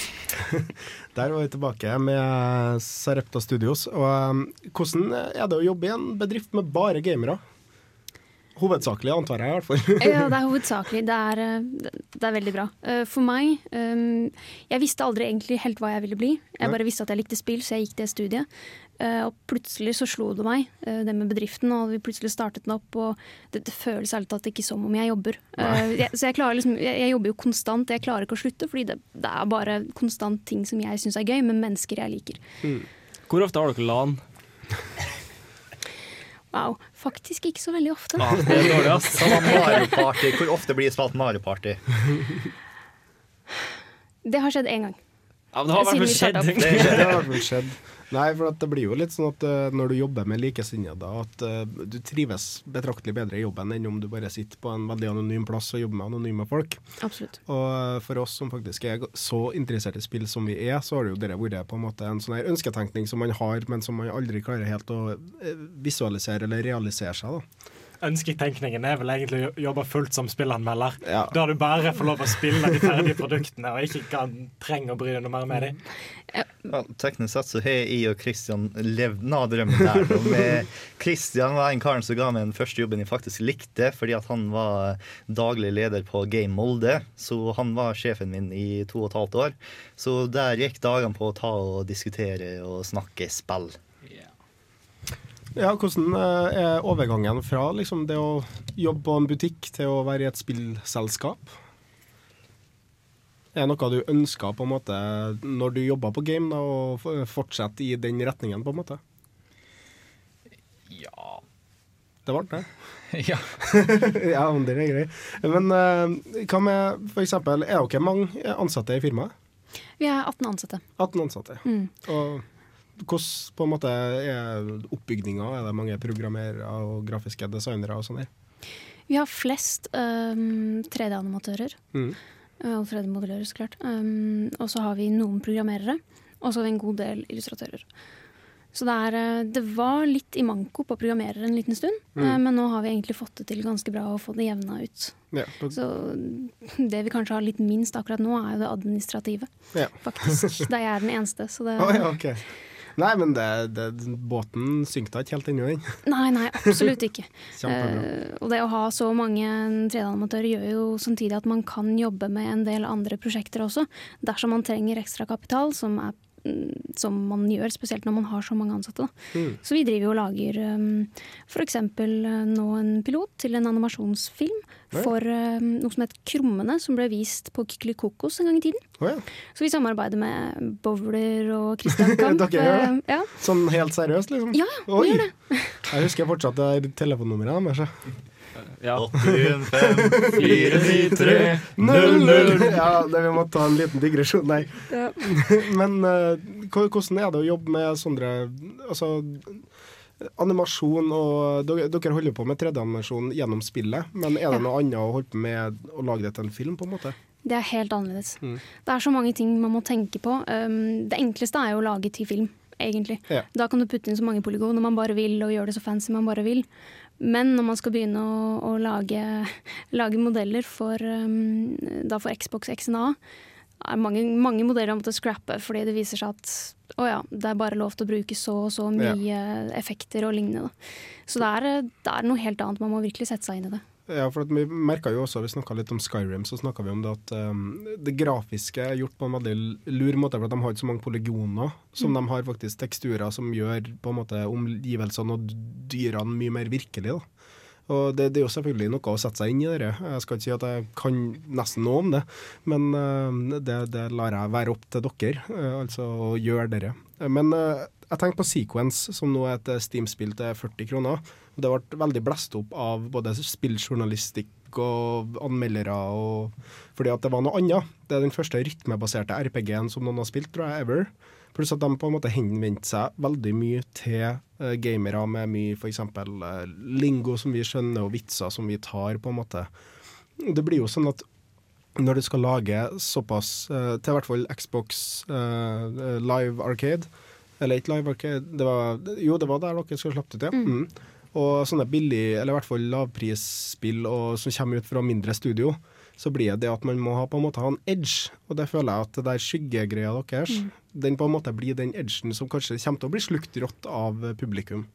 Speaker 2: Der var vi tilbake med Sarepta Studios. Og um, hvordan er det å jobbe i en bedrift med bare gamere? Hovedsakelig, antar jeg i hvert fall.
Speaker 8: Ja, det er hovedsakelig. Det er, eh, det er veldig bra. Eh, For meg um, Jeg visste aldri egentlig helt hva jeg ville bli. Jeg bare visste at jeg likte spill, så jeg gikk det studiet. Eh, Og plutselig så slo det meg, eh, det med bedriften, og vi plutselig startet den opp. Og det, det føles ærlig talt ikke som om jeg jobber. Eh, jeg, så jeg, liksom, jeg, jeg jobber jo konstant, jeg klarer ikke å slutte, fordi det, det er bare konstant ting som jeg syns er gøy, med mennesker jeg liker.
Speaker 4: Hvor ofte har dere LAN?
Speaker 8: Wow. Faktisk ikke så veldig ofte.
Speaker 4: Ah, det er dårlig, ass.
Speaker 7: Mario Party. Hvor ofte blir det spilt Mario Party?
Speaker 8: Det har skjedd én gang.
Speaker 4: Ja, men det har i hvert fall skjedd.
Speaker 2: Det, det har i hvert fall skjedd. Nei, for at det blir jo litt sånn at eh, når du jobber med likesinnede, at eh, du trives betraktelig bedre i jobben enn om du bare sitter på en veldig anonym plass og jobber med anonyme folk.
Speaker 8: Absolutt.
Speaker 2: Og eh, for oss som faktisk er så interessert i spill som vi er, så har det jo dere vært på en måte en sånn her ønsketenkning som man har, men som man aldri klarer helt å visualisere eller realisere seg. da.
Speaker 5: Ønsketenkningen er vel egentlig å jobbe fullt som spillanmelder.
Speaker 2: Ja.
Speaker 5: Da du bare får lov å spille de ferdige produktene og ikke kan trenger å bry deg noe mer med dem.
Speaker 7: Ja, teknisk sett så har jeg og Kristian levd nå drømmen der. Kristian var en karen som ga meg den første jobben jeg faktisk likte, fordi at han var daglig leder på Game Molde. Så han var sjefen min i to og et halvt år. Så der gikk dagene på å ta og diskutere og snakke spill.
Speaker 2: Ja, Hvordan eh, er overgangen fra liksom, det å jobbe på en butikk til å være i et spillselskap? Er det noe du ønsker på en måte når du jobber på game, da, å fortsette i den retningen? på en måte?
Speaker 5: Ja
Speaker 2: Det ble det.
Speaker 11: Ja.
Speaker 2: ja, men det er grei. Men eh, hva med for eksempel, er dere mange ansatte i firmaet?
Speaker 8: Vi er 18 ansatte.
Speaker 2: 18 ansatte.
Speaker 8: Mm.
Speaker 2: Og hvordan på en måte er oppbygninga? Er det mange programmerere og grafiske designere og sånn her?
Speaker 8: Vi har flest um, 3D-animatører.
Speaker 2: Mm.
Speaker 8: uh, Og 3D-modellører, så klart. Um, og så har vi noen programmerere. Og så har vi en god del illustratører. Så det, er, uh, det var litt i manko på programmerere en liten stund,
Speaker 2: Mm.
Speaker 8: uh, men nå har vi egentlig fått det til ganske bra å få det jevna ut.
Speaker 2: Ja,
Speaker 8: Så det vi kanskje har litt minst akkurat nå, er jo det administrative.
Speaker 2: Ja.
Speaker 8: Faktisk. Der jeg er den eneste. Så det,
Speaker 2: Å, ja, ok. Nei, men det, det, båten synkte ikke helt ennå, den.
Speaker 8: Nei, nei, absolutt ikke. Eh, og det å ha så mange 3D-animatører gjør jo samtidig at man kan jobbe med en del andre prosjekter også, dersom man trenger ekstra kapital, som, er, som man gjør, spesielt når man har så mange ansatte.
Speaker 2: Mm.
Speaker 8: Så vi driver og lager um, f.eks. nå en pilot til en animasjonsfilm
Speaker 2: Ja.
Speaker 8: for um, noe som het Krummene, som ble vist på Kykelikokos en gang i tiden.
Speaker 2: Oh, ja.
Speaker 8: Så vi samarbeider med Bowler og Christian Kamp.
Speaker 2: Dere
Speaker 8: eh, ja.
Speaker 2: Sånn helt seriøst, liksom?
Speaker 8: Ja, ja, vi
Speaker 2: Oi.
Speaker 8: gjør det.
Speaker 2: Jeg husker fortsatt det er telefonnummeret deres.
Speaker 4: Ja.
Speaker 2: 815-493-00. Ja, det, vi må ta en liten digresjon, nei.
Speaker 8: Ja.
Speaker 2: Men uh, hvordan er det å jobbe med sånne Altså, animasjon og Dere, dere holder på med 3D-animasjon gjennom spillet, men er det noe annet å holde på med å lage det til en film, på en måte?
Speaker 8: Det er helt annerledes.
Speaker 2: Mm.
Speaker 8: Det er så mange ting man må tenke på. Um, det enkleste er jo å lage til film, egentlig.
Speaker 2: Ja.
Speaker 8: Da kan du putte inn så mange polygoner man bare vil, og gjøre det så fancy man bare vil. Men når man skal begynne å, å lage, lage modeller for, um, da for Xbox XNA, er mange, mange modeller har måttet scrappe fordi det viser seg at å ja, det er bare lov til å bruke så og så mye effekter og lignende. Så det er, det er noe helt annet. Man må virkelig sette seg inn i det.
Speaker 2: Ja, for at vi merka jo også, vi snakka litt om Skyrim, så snakka vi om det at um, det grafiske er gjort på en veldig lur måte, for at de har ikke så mange polygoner. Som
Speaker 8: Mm.
Speaker 2: de har faktisk teksturer som gjør på en måte omgivelsene og dyrene mye mer virkelige. da. Og det, det er jo selvfølgelig noe å sette seg inn i det. Jeg skal ikke si at jeg kan nesten noe om det, men uh, det, det lar jeg være opp til dere, uh, altså å gjøre dere. Men uh, jeg tenker på Sequence, som nå er et uh, Steam-spill til 40 kroner. Det ble veldig blest opp av både spilljournalistikk og anmeldere, og, fordi at det var noe annet. Det er den første rytmebaserte RPG-en som noen har spilt, tror jeg, ever. Pluss at de på en måte henvendte seg veldig mye til eh, gamere med mye f.eks. Uh, lingo som vi skjønner, og vitser som vi tar, på en måte. Det blir jo sånn at når du skal lage såpass, eh, til i hvert fall Xbox eh, Live Arcade Eller ikke Live Arcade, det var, jo det var der dere skulle slappe det til. Mm. Og sånne billige, eller i hvert fall lavprisspill og, som kommer ut fra mindre studio, så blir det det at man må ha, på en måte ha en edge. Og det føler jeg at det der skyggegreia deres,
Speaker 8: Mm.
Speaker 2: den på en måte blir den edgen som kanskje kommer til å bli slukt rått av publikum.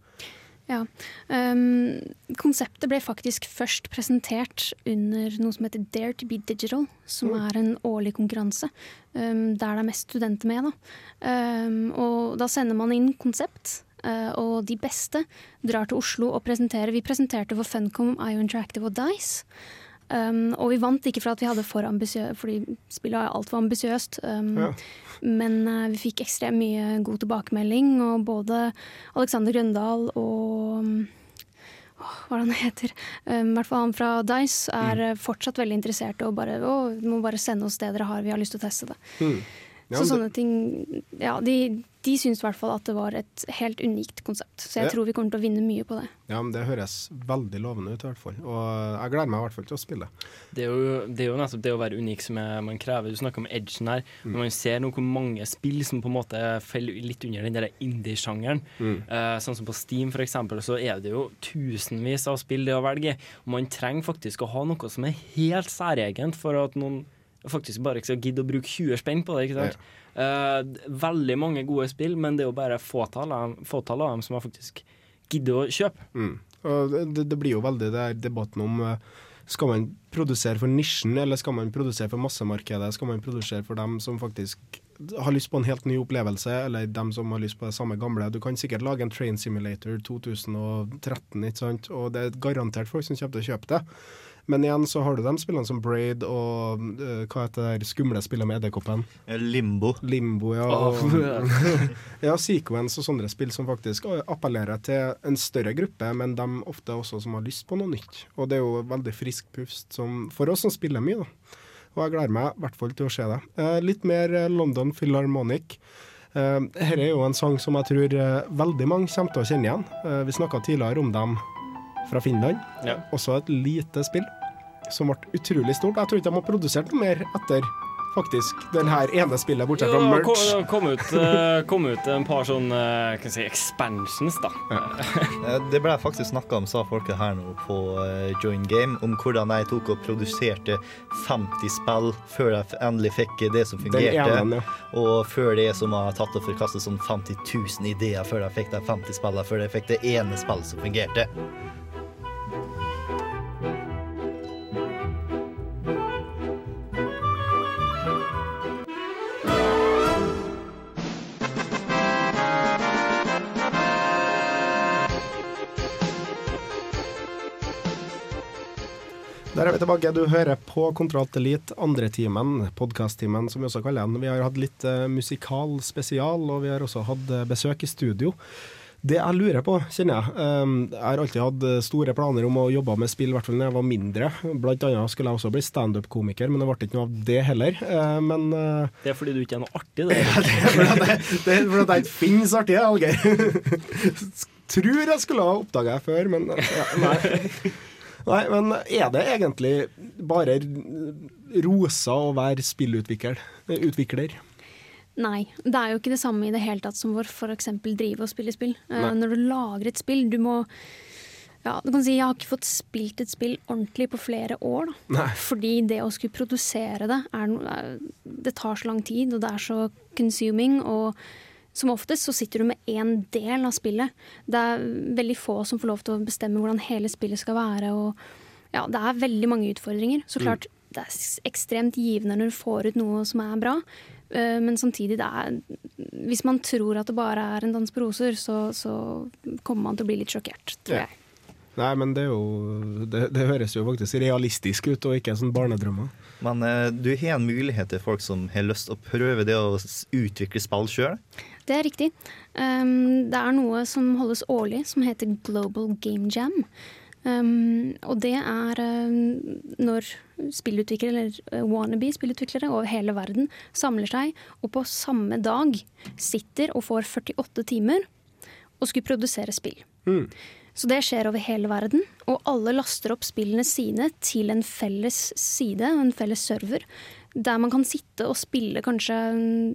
Speaker 8: Ja. Um, konseptet ble faktisk først presentert under noe som heter Dare to be digital, som
Speaker 2: Mm.
Speaker 8: er en årlig konkurranse um, der det er mest studenter med. Da. Um, og da sender man inn konsept, uh, og de beste drar til Oslo og presenterer. Vi presenterte for Funcom, IO Interactive og Dice. Um, og vi vant ikke for at vi hadde for ambisiøst, fordi spillet var altfor ambisiøst. Um,
Speaker 2: Ja.
Speaker 8: Men uh, vi fikk ekstremt mye god tilbakemelding, og både Alexander Grøndal og um, hva er det han heter? Um, I hvert fall han fra Dice er mm. fortsatt veldig interessert og bare å, må bare sende oss det dere har, vi har lyst til å teste det.
Speaker 2: Mm. Ja,
Speaker 8: så sånne ting Ja, de, de syns i hvert fall at det var et helt unikt konsept. Så jeg
Speaker 2: Ja.
Speaker 8: tror vi kommer til å vinne mye på det.
Speaker 2: Ja, men Det høres veldig lovende ut, i hvert fall. Og jeg gleder meg i hvert fall til å spille.
Speaker 4: Det er, jo, det er jo nettopp det å være unik som er, man krever. Du snakker om edgen her.
Speaker 2: Mm.
Speaker 4: Når man ser nå hvor mange spill som på en måte faller litt under den der indie-sjangeren.
Speaker 2: Mm.
Speaker 4: Eh, sånn som på Steam for eksempel, så er det jo tusenvis av spill det å velge i. Man trenger faktisk å ha noe som er helt særegent for at noen faktisk bare ikke skal gidde å bruke 20 spenn på det. ikke sant? Eh, veldig mange gode spill, men det er jo bare fåtall av, fåtall av dem som har faktisk gidder å kjøpe.
Speaker 2: Mm. Og det, det blir jo veldig det er debatten om eh, skal man produsere for nisjen, eller skal man produsere for massemarkedet? Skal man produsere for dem som faktisk har lyst på en helt ny opplevelse, eller dem som har lyst på det samme gamle? Du kan sikkert lage en Train Simulator 2013, ikke sant? og det er garantert folk som kommer til å kjøpe det. Men igjen så har du de spillene som Braid og uh, hva heter det der skumle spillet med edderkoppen?
Speaker 7: Limbo.
Speaker 2: Limbo, ja. Og, ja, Sequence og sånne spill som faktisk appellerer til en større gruppe, men de ofte også som har lyst på noe nytt. Og det er jo veldig frisk pust som, for oss som spiller mye, da. Og jeg gleder meg i hvert fall til å se det. Uh, litt mer eh, London Philharmonic. Uh, Dette er jo en sang som jeg tror uh, veldig mange kommer til å kjenne igjen. Uh, vi snakka tidligere om dem fra Finland.
Speaker 4: Ja.
Speaker 2: Også et lite spill som ble utrolig stort. Jeg tror ikke de har produsert noe mer etter faktisk den her ene spillet, bortsett fra merch.
Speaker 4: det kom, ut, eh, kom ut en par sånne eh, hva si, expansions, da.
Speaker 7: Ja. Det ble faktisk snakka om, sa folket her nå på eh, Join Game, om hvordan jeg tok og produserte 50 spill før jeg endelig fikk det som fungerte.
Speaker 2: ene, ja.
Speaker 7: Og før det som har tatt og forkastet sånn 50 000 ideer før jeg fikk de 50 spillene, før jeg fikk det ene spillet som fungerte.
Speaker 2: Der er vi tilbake. Du hører på Kontrollt Elite, andre timen, podkast-timen, som vi også kaller den. Vi har hatt litt uh, musikal spesial, og vi har også hatt uh, besøk i studio. Det jeg lurer på, kjenner jeg eh, Jeg har alltid hatt eh, store planer om å jobbe med spill, i hvert fall da jeg var mindre. Blant annet skulle jeg også bli standup-komiker, men det ble ikke noe av det heller. Men
Speaker 4: Det er fordi du ikke er noe artig, det.
Speaker 2: det er fordi jeg ikke finnes artig, Algeir. Tror jeg skulle ha oppdaga det før, men ja, nei. Nei. Men er det egentlig bare rosa å være spillutvikler? Utvikler?
Speaker 8: Nei, det er jo ikke det samme i det hele tatt som for f.eks. drive og spille spill. Eh,
Speaker 2: Nei.
Speaker 8: når du lager et spill, du må ja, du kan si Jeg har ikke fått spilt et spill ordentlig på flere år. Fordi det å skulle produsere det, er, er, det tar så lang tid, og det er så consuming. Og som oftest så sitter du med én del av spillet. Det er veldig få som får lov til å bestemme hvordan hele spillet skal være. Og ja, det er veldig mange utfordringer. Så
Speaker 11: Mm.
Speaker 8: klart, det er ekstremt givende når du får ut noe som er bra. Eh, Men samtidig, det er, hvis man tror at det bare er en dans på roser, så, så kommer man til å bli litt sjokkert, tror
Speaker 2: Ja.
Speaker 8: jeg.
Speaker 2: Nei, men det er jo det, det høres jo faktisk realistisk ut, og ikke sånn barnedrømmer.
Speaker 7: Men eh, du har en mulighet til folk som har lyst til å prøve det å utvikle spill sjøl.
Speaker 8: Det er riktig. Um, det er noe som holdes årlig, som heter Global Game Jam. Um, og det er um, når spillutviklere, eller uh, wannabe spillutviklere over hele verden samler seg og på samme dag sitter og får 48 timer og skulle produsere spill. Så det skjer over hele verden, og alle laster opp spillene sine til en felles side, en felles server, der man kan sitte og spille kanskje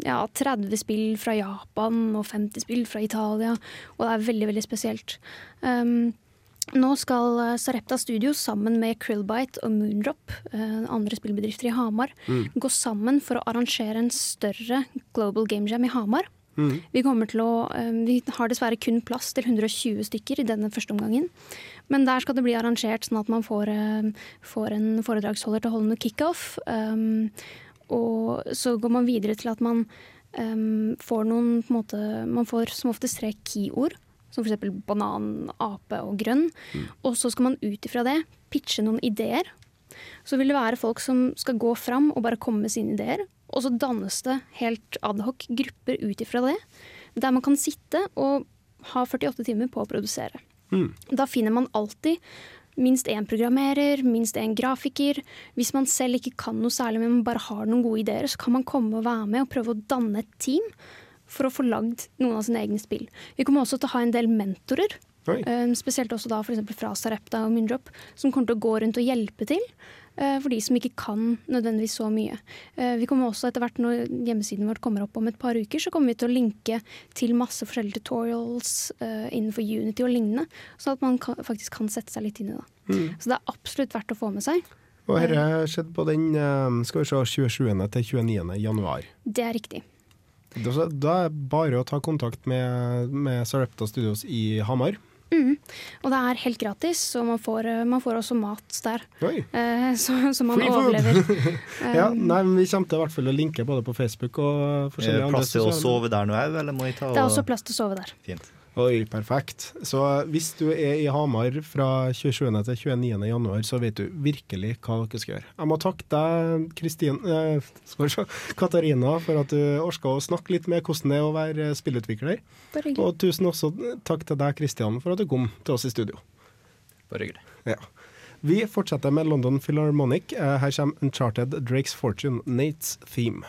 Speaker 8: ja, 30 spill fra Japan og 50 spill fra Italia, og det er veldig, veldig spesielt. Um, nå skal eh, Sarepta Studio sammen med Krillbite og Moondrop, eh, andre spillbedrifter i Hamar,
Speaker 11: Mm.
Speaker 8: gå sammen for å arrangere en større Global Game Jam i Hamar.
Speaker 11: Mm.
Speaker 8: Vi, til å, eh, vi har dessverre kun plass til 120 stykker i denne første omgangen. Men der skal det bli arrangert sånn at man får, eh, får en foredragsholder til å holde noe kickoff. Um, og så går man videre til at man um, får noen på en måte, Man får som oftest tre key-ord. Som f.eks. banan, ape og grønn. Og så skal man ut ifra det pitche noen ideer. Så vil det være folk som skal gå fram og bare komme med sine ideer. Og så dannes det helt adhoc grupper ut ifra det. Der man kan sitte og ha 48 timer på å produsere. Da finner man alltid minst én programmerer, minst én grafiker. Hvis man selv ikke kan noe særlig, men bare har noen gode ideer, så kan man komme og være med og prøve å danne et team for å få lagd noen av sine egne spill. Vi kommer også til å ha en del mentorer. eh, Spesielt også da f.eks. fra Sarepta og Myndrop, som kommer til å gå rundt og hjelpe til. Eh, For de som ikke kan nødvendigvis så mye. Eh, Vi kommer også etter hvert Når hjemmesiden vår kommer opp om et par uker, så kommer vi til å linke til masse forskjellige tutorials eh, innenfor Unity og lignende, sånn at man kan, faktisk kan sette seg litt inn i det.
Speaker 2: Mm.
Speaker 8: Så det er absolutt verdt å få med seg.
Speaker 2: Og dette skjedde på den skal vi se, 27. til 29. januar.
Speaker 8: Det er riktig.
Speaker 2: Da er det bare å ta kontakt med, med Sarepta Studios i Hamar.
Speaker 8: Mm. Og det er helt gratis, og man får, eh, man får også mat der.
Speaker 2: Oi.
Speaker 8: Eh, så, så man
Speaker 2: Free
Speaker 8: overlever.
Speaker 2: ja,
Speaker 8: Um,
Speaker 2: nei, men Vi kommer til hvert fall å linke både på Facebook og
Speaker 7: Er det plass til å sove der nå òg, eller må jeg ta
Speaker 8: Det er også plass til å sove der.
Speaker 7: Fint.
Speaker 2: Oi, perfekt. Så hvis du er i Hamar fra 27. til 29. januar, så vet du virkelig hva dere skal gjøre. Jeg må takke deg, Kristin, eh, Katarina, for at du orka å snakke litt med hvordan det er å være spillutvikler. Og tusen også takk til deg, Kristian, for at du kom til oss i studio.
Speaker 4: Bare hyggelig.
Speaker 2: Ja. Vi fortsetter med London Philharmonic. Eh, Her kommer Uncharted Drake's Fortune, Nates Theme.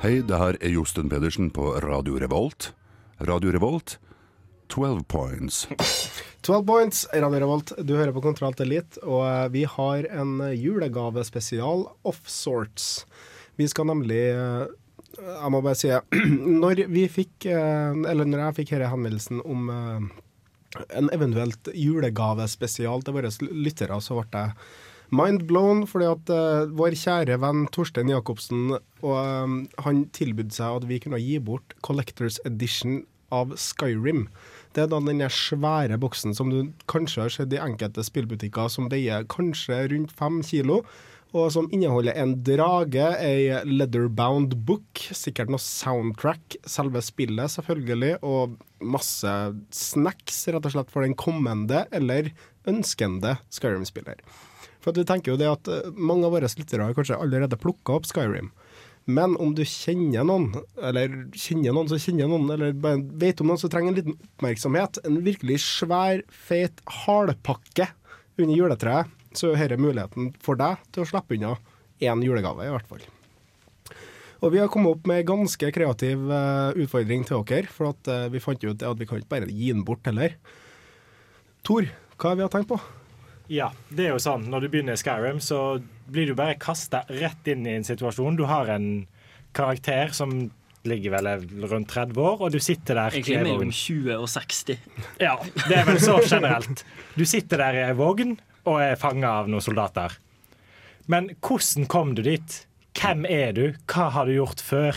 Speaker 11: Hei, det her er Josten Pedersen på Radio Revolt. Radio Revolt, 12 points.
Speaker 2: 12 points, Radio Revolt. Du hører på Kontroll Elite, og eh, vi har en julegavespesial of sorts. Vi skal nemlig eh, Jeg må bare si Når vi fikk eh, Eller når jeg fikk denne henvendelsen om en eventuelt julegavespesial til våre lyttere, så ble jeg mind blown, fordi at uh, vår kjære venn Torstein Jacobsen og um, han tilbød seg at vi kunne gi bort Collectors Edition av Skyrim. Det er da den svære boksen som du kanskje har sett i enkelte spillbutikker, som veier kanskje rundt fem kilo. Og som inneholder en drage, ei leatherbound book, sikkert noe soundtrack, selve spillet selvfølgelig, og masse snacks rett og slett for den kommende eller ønskende Skyrim-spiller. For vi tenker jo det at eh, mange av våre lyttere har kanskje allerede plukka opp Skyrim. Men om du kjenner noen, eller kjenner noen som kjenner noen, eller vet om noen som trenger en liten oppmerksomhet, en virkelig svær, feit halpakke under juletreet, så er dette muligheten for deg til å slippe unna én julegave, i hvert fall. Og vi har kommet opp med en ganske kreativ eh, utfordring til dere, for at eh, vi fant ut at vi kan ikke bare gi den bort heller. Tor, hva har vi tenkt på?
Speaker 5: Ja, det er jo sånn. Når du begynner i Skyrim, så blir du bare kasta rett inn i en situasjon. Du har en karakter som ligger vel rundt 30 år, og du sitter der
Speaker 4: Egentlig mellom
Speaker 5: vogn.
Speaker 4: 20 og 60.
Speaker 5: Ja, det er vel så generelt. Du sitter der i ei vogn og er fanga av noen soldater. Men hvordan kom du dit? Hvem er du? Hva har du gjort før?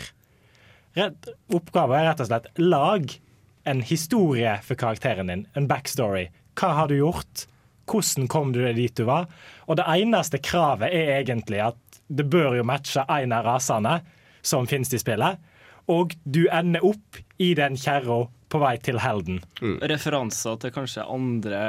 Speaker 5: Oppgaven er rett og slett lag en historie for karakteren din. En backstory. Hva har du gjort? Hvordan kom du deg dit du var? Og det eneste kravet er egentlig at det bør jo matche en av rasene som finnes i spillet. Og du ender opp i den kjerra på vei til helden.
Speaker 4: Referanser til kanskje andre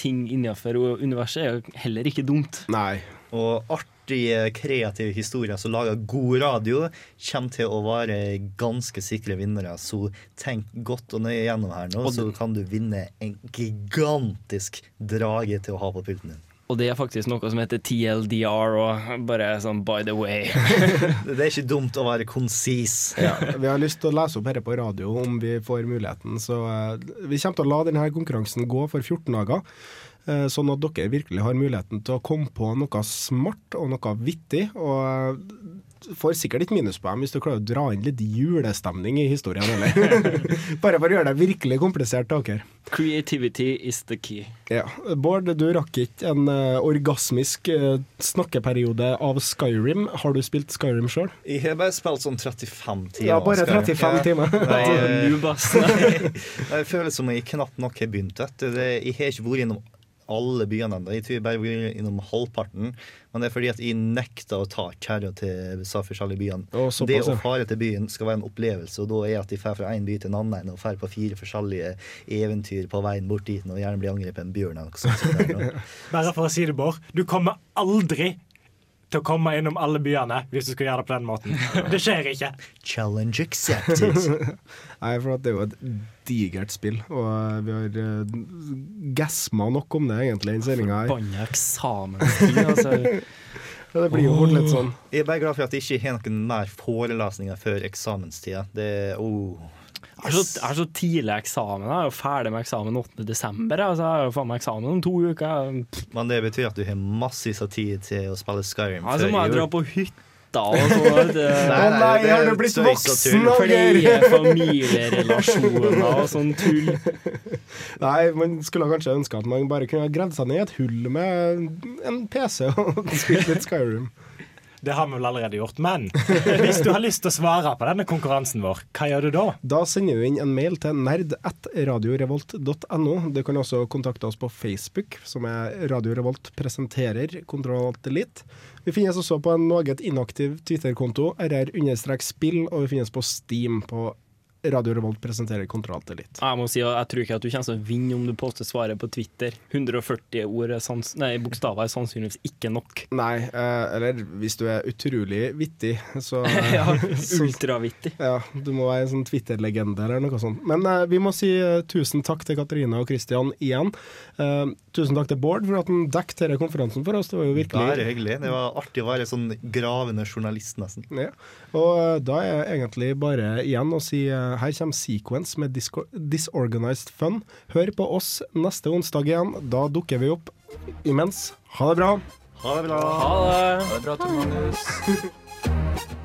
Speaker 4: ting innenfor universet er jo heller ikke dumt.
Speaker 2: Nei.
Speaker 7: Og artige, kreative historier som lager god radio, kommer til å være ganske sikre vinnere. Så tenk godt og nøye gjennom her nå, så kan du vinne en gigantisk drage til å ha på pulten din.
Speaker 4: Og det er faktisk noe som heter TLDR, og bare sånn by the way.
Speaker 7: Det er ikke dumt å være konsis.
Speaker 2: Ja, vi har lyst til å lese opp dette på radio om vi får muligheten. Så eh, vi kommer til å la denne konkurransen gå for 14 dager. Eh, Sånn at dere virkelig har muligheten til å komme på noe smart og noe vittig. Og får sikkert ikke minuspoeng hvis du klarer å dra inn litt julestemning i historien, eller? Bare for å gjøre det virkelig komplisert til dere.
Speaker 4: Creativity is the key.
Speaker 2: Ja. Bård, du rakk ikke en eh, orgasmisk eh, snakkeperiode av Skyrim. Har du spilt Skyrim sjøl?
Speaker 7: Jeg har bare spilt sånn 35 timer.
Speaker 2: Ja, bare 35 timer.
Speaker 7: Nei,
Speaker 4: noob,
Speaker 7: jeg føler som jeg knapt nok har begynt. Jeg har ikke vært innom alle byene ennå. Jeg tror jeg bare vært innom halvparten. Men det er fordi at jeg nekta å ta kjerra til disse forskjellige byene. Det å fare til byen skal være en opplevelse, og da er at de drar fra en by til en annen og drar på fire forskjellige eventyr på veien bort dit, og gjerne blir angrepet av en bjørn. eller noe sånt.
Speaker 5: Bare for å si det, Bård. Du kommer aldri til å komme innom alle byene hvis du skal gjøre det på den måten. Det skjer ikke.
Speaker 7: Challenge accepted.
Speaker 2: Nei, for det er jo et digert spill, og vi har uh, gasma nok om det egentlig i denne sendinga her.
Speaker 4: Forbanna eksamenstid, altså.
Speaker 2: Ja, det blir jo fort litt sånn.
Speaker 7: Jeg er bare glad for at jeg ikke har noen mer forelesninger før eksamenstida. Det er oh.
Speaker 4: Jeg er, så, jeg er så tidlig eksamen. Jeg er jo ferdig med eksamen 8. desember. Altså, jeg har jo faen meg eksamen om to uker.
Speaker 7: Men det betyr at du har massevis av tid til å spille Skyrim
Speaker 4: Ja, så må jeg dra på hytta og sånn.
Speaker 7: Nei, nei, Å nei, har du blitt voksen.
Speaker 4: Flere familierelasjoner og sånn tull.
Speaker 2: Nei, man skulle kanskje ønske at man bare kunne ha gravd seg ned i et hull med en PC og spilt litt Skyrim.
Speaker 5: Det har vi vel allerede gjort. Men hvis du har lyst til å svare på denne konkurransen vår, hva gjør du da?
Speaker 2: Da sender du inn en mail til nerd.radiorevolt.no. Du kan også kontakte oss på Facebook, som er Radio Revolt presenterer Kontroll Alt Elite. Vi finnes også på en noe inaktiv Twitter-konto, rr-spill, og vi finnes på Steam på Radio Revolt presenterer Kontroll litt.
Speaker 4: Jeg må si jeg tror ikke at du kommer til å vinne om du poster svaret på Twitter. 140 ord er sans nei, bokstaver er sannsynligvis ikke nok.
Speaker 2: Nei, eh, eller hvis du er utrolig vittig, så
Speaker 4: Ja, ultravittig.
Speaker 2: Ja, du må være en sånn Twitter-legende eller noe sånt. Men eh, vi må si eh, tusen takk til Katrine og Christian igjen. Tusen takk til Bård for at han dekket denne konferansen for oss. Det var jo virkelig
Speaker 7: Bare hyggelig. Det var artig å være sånn gravende journalist, nesten.
Speaker 2: Ja. Og eh, da er egentlig bare igjen å si eh, her kommer Sequence med Disco Disorganized Fun. Hør på oss neste onsdag igjen. Da dukker vi opp. Imens, ha det bra.
Speaker 7: Ha det bra.
Speaker 4: Ha det.
Speaker 7: Ha det bra, Tor Magnus.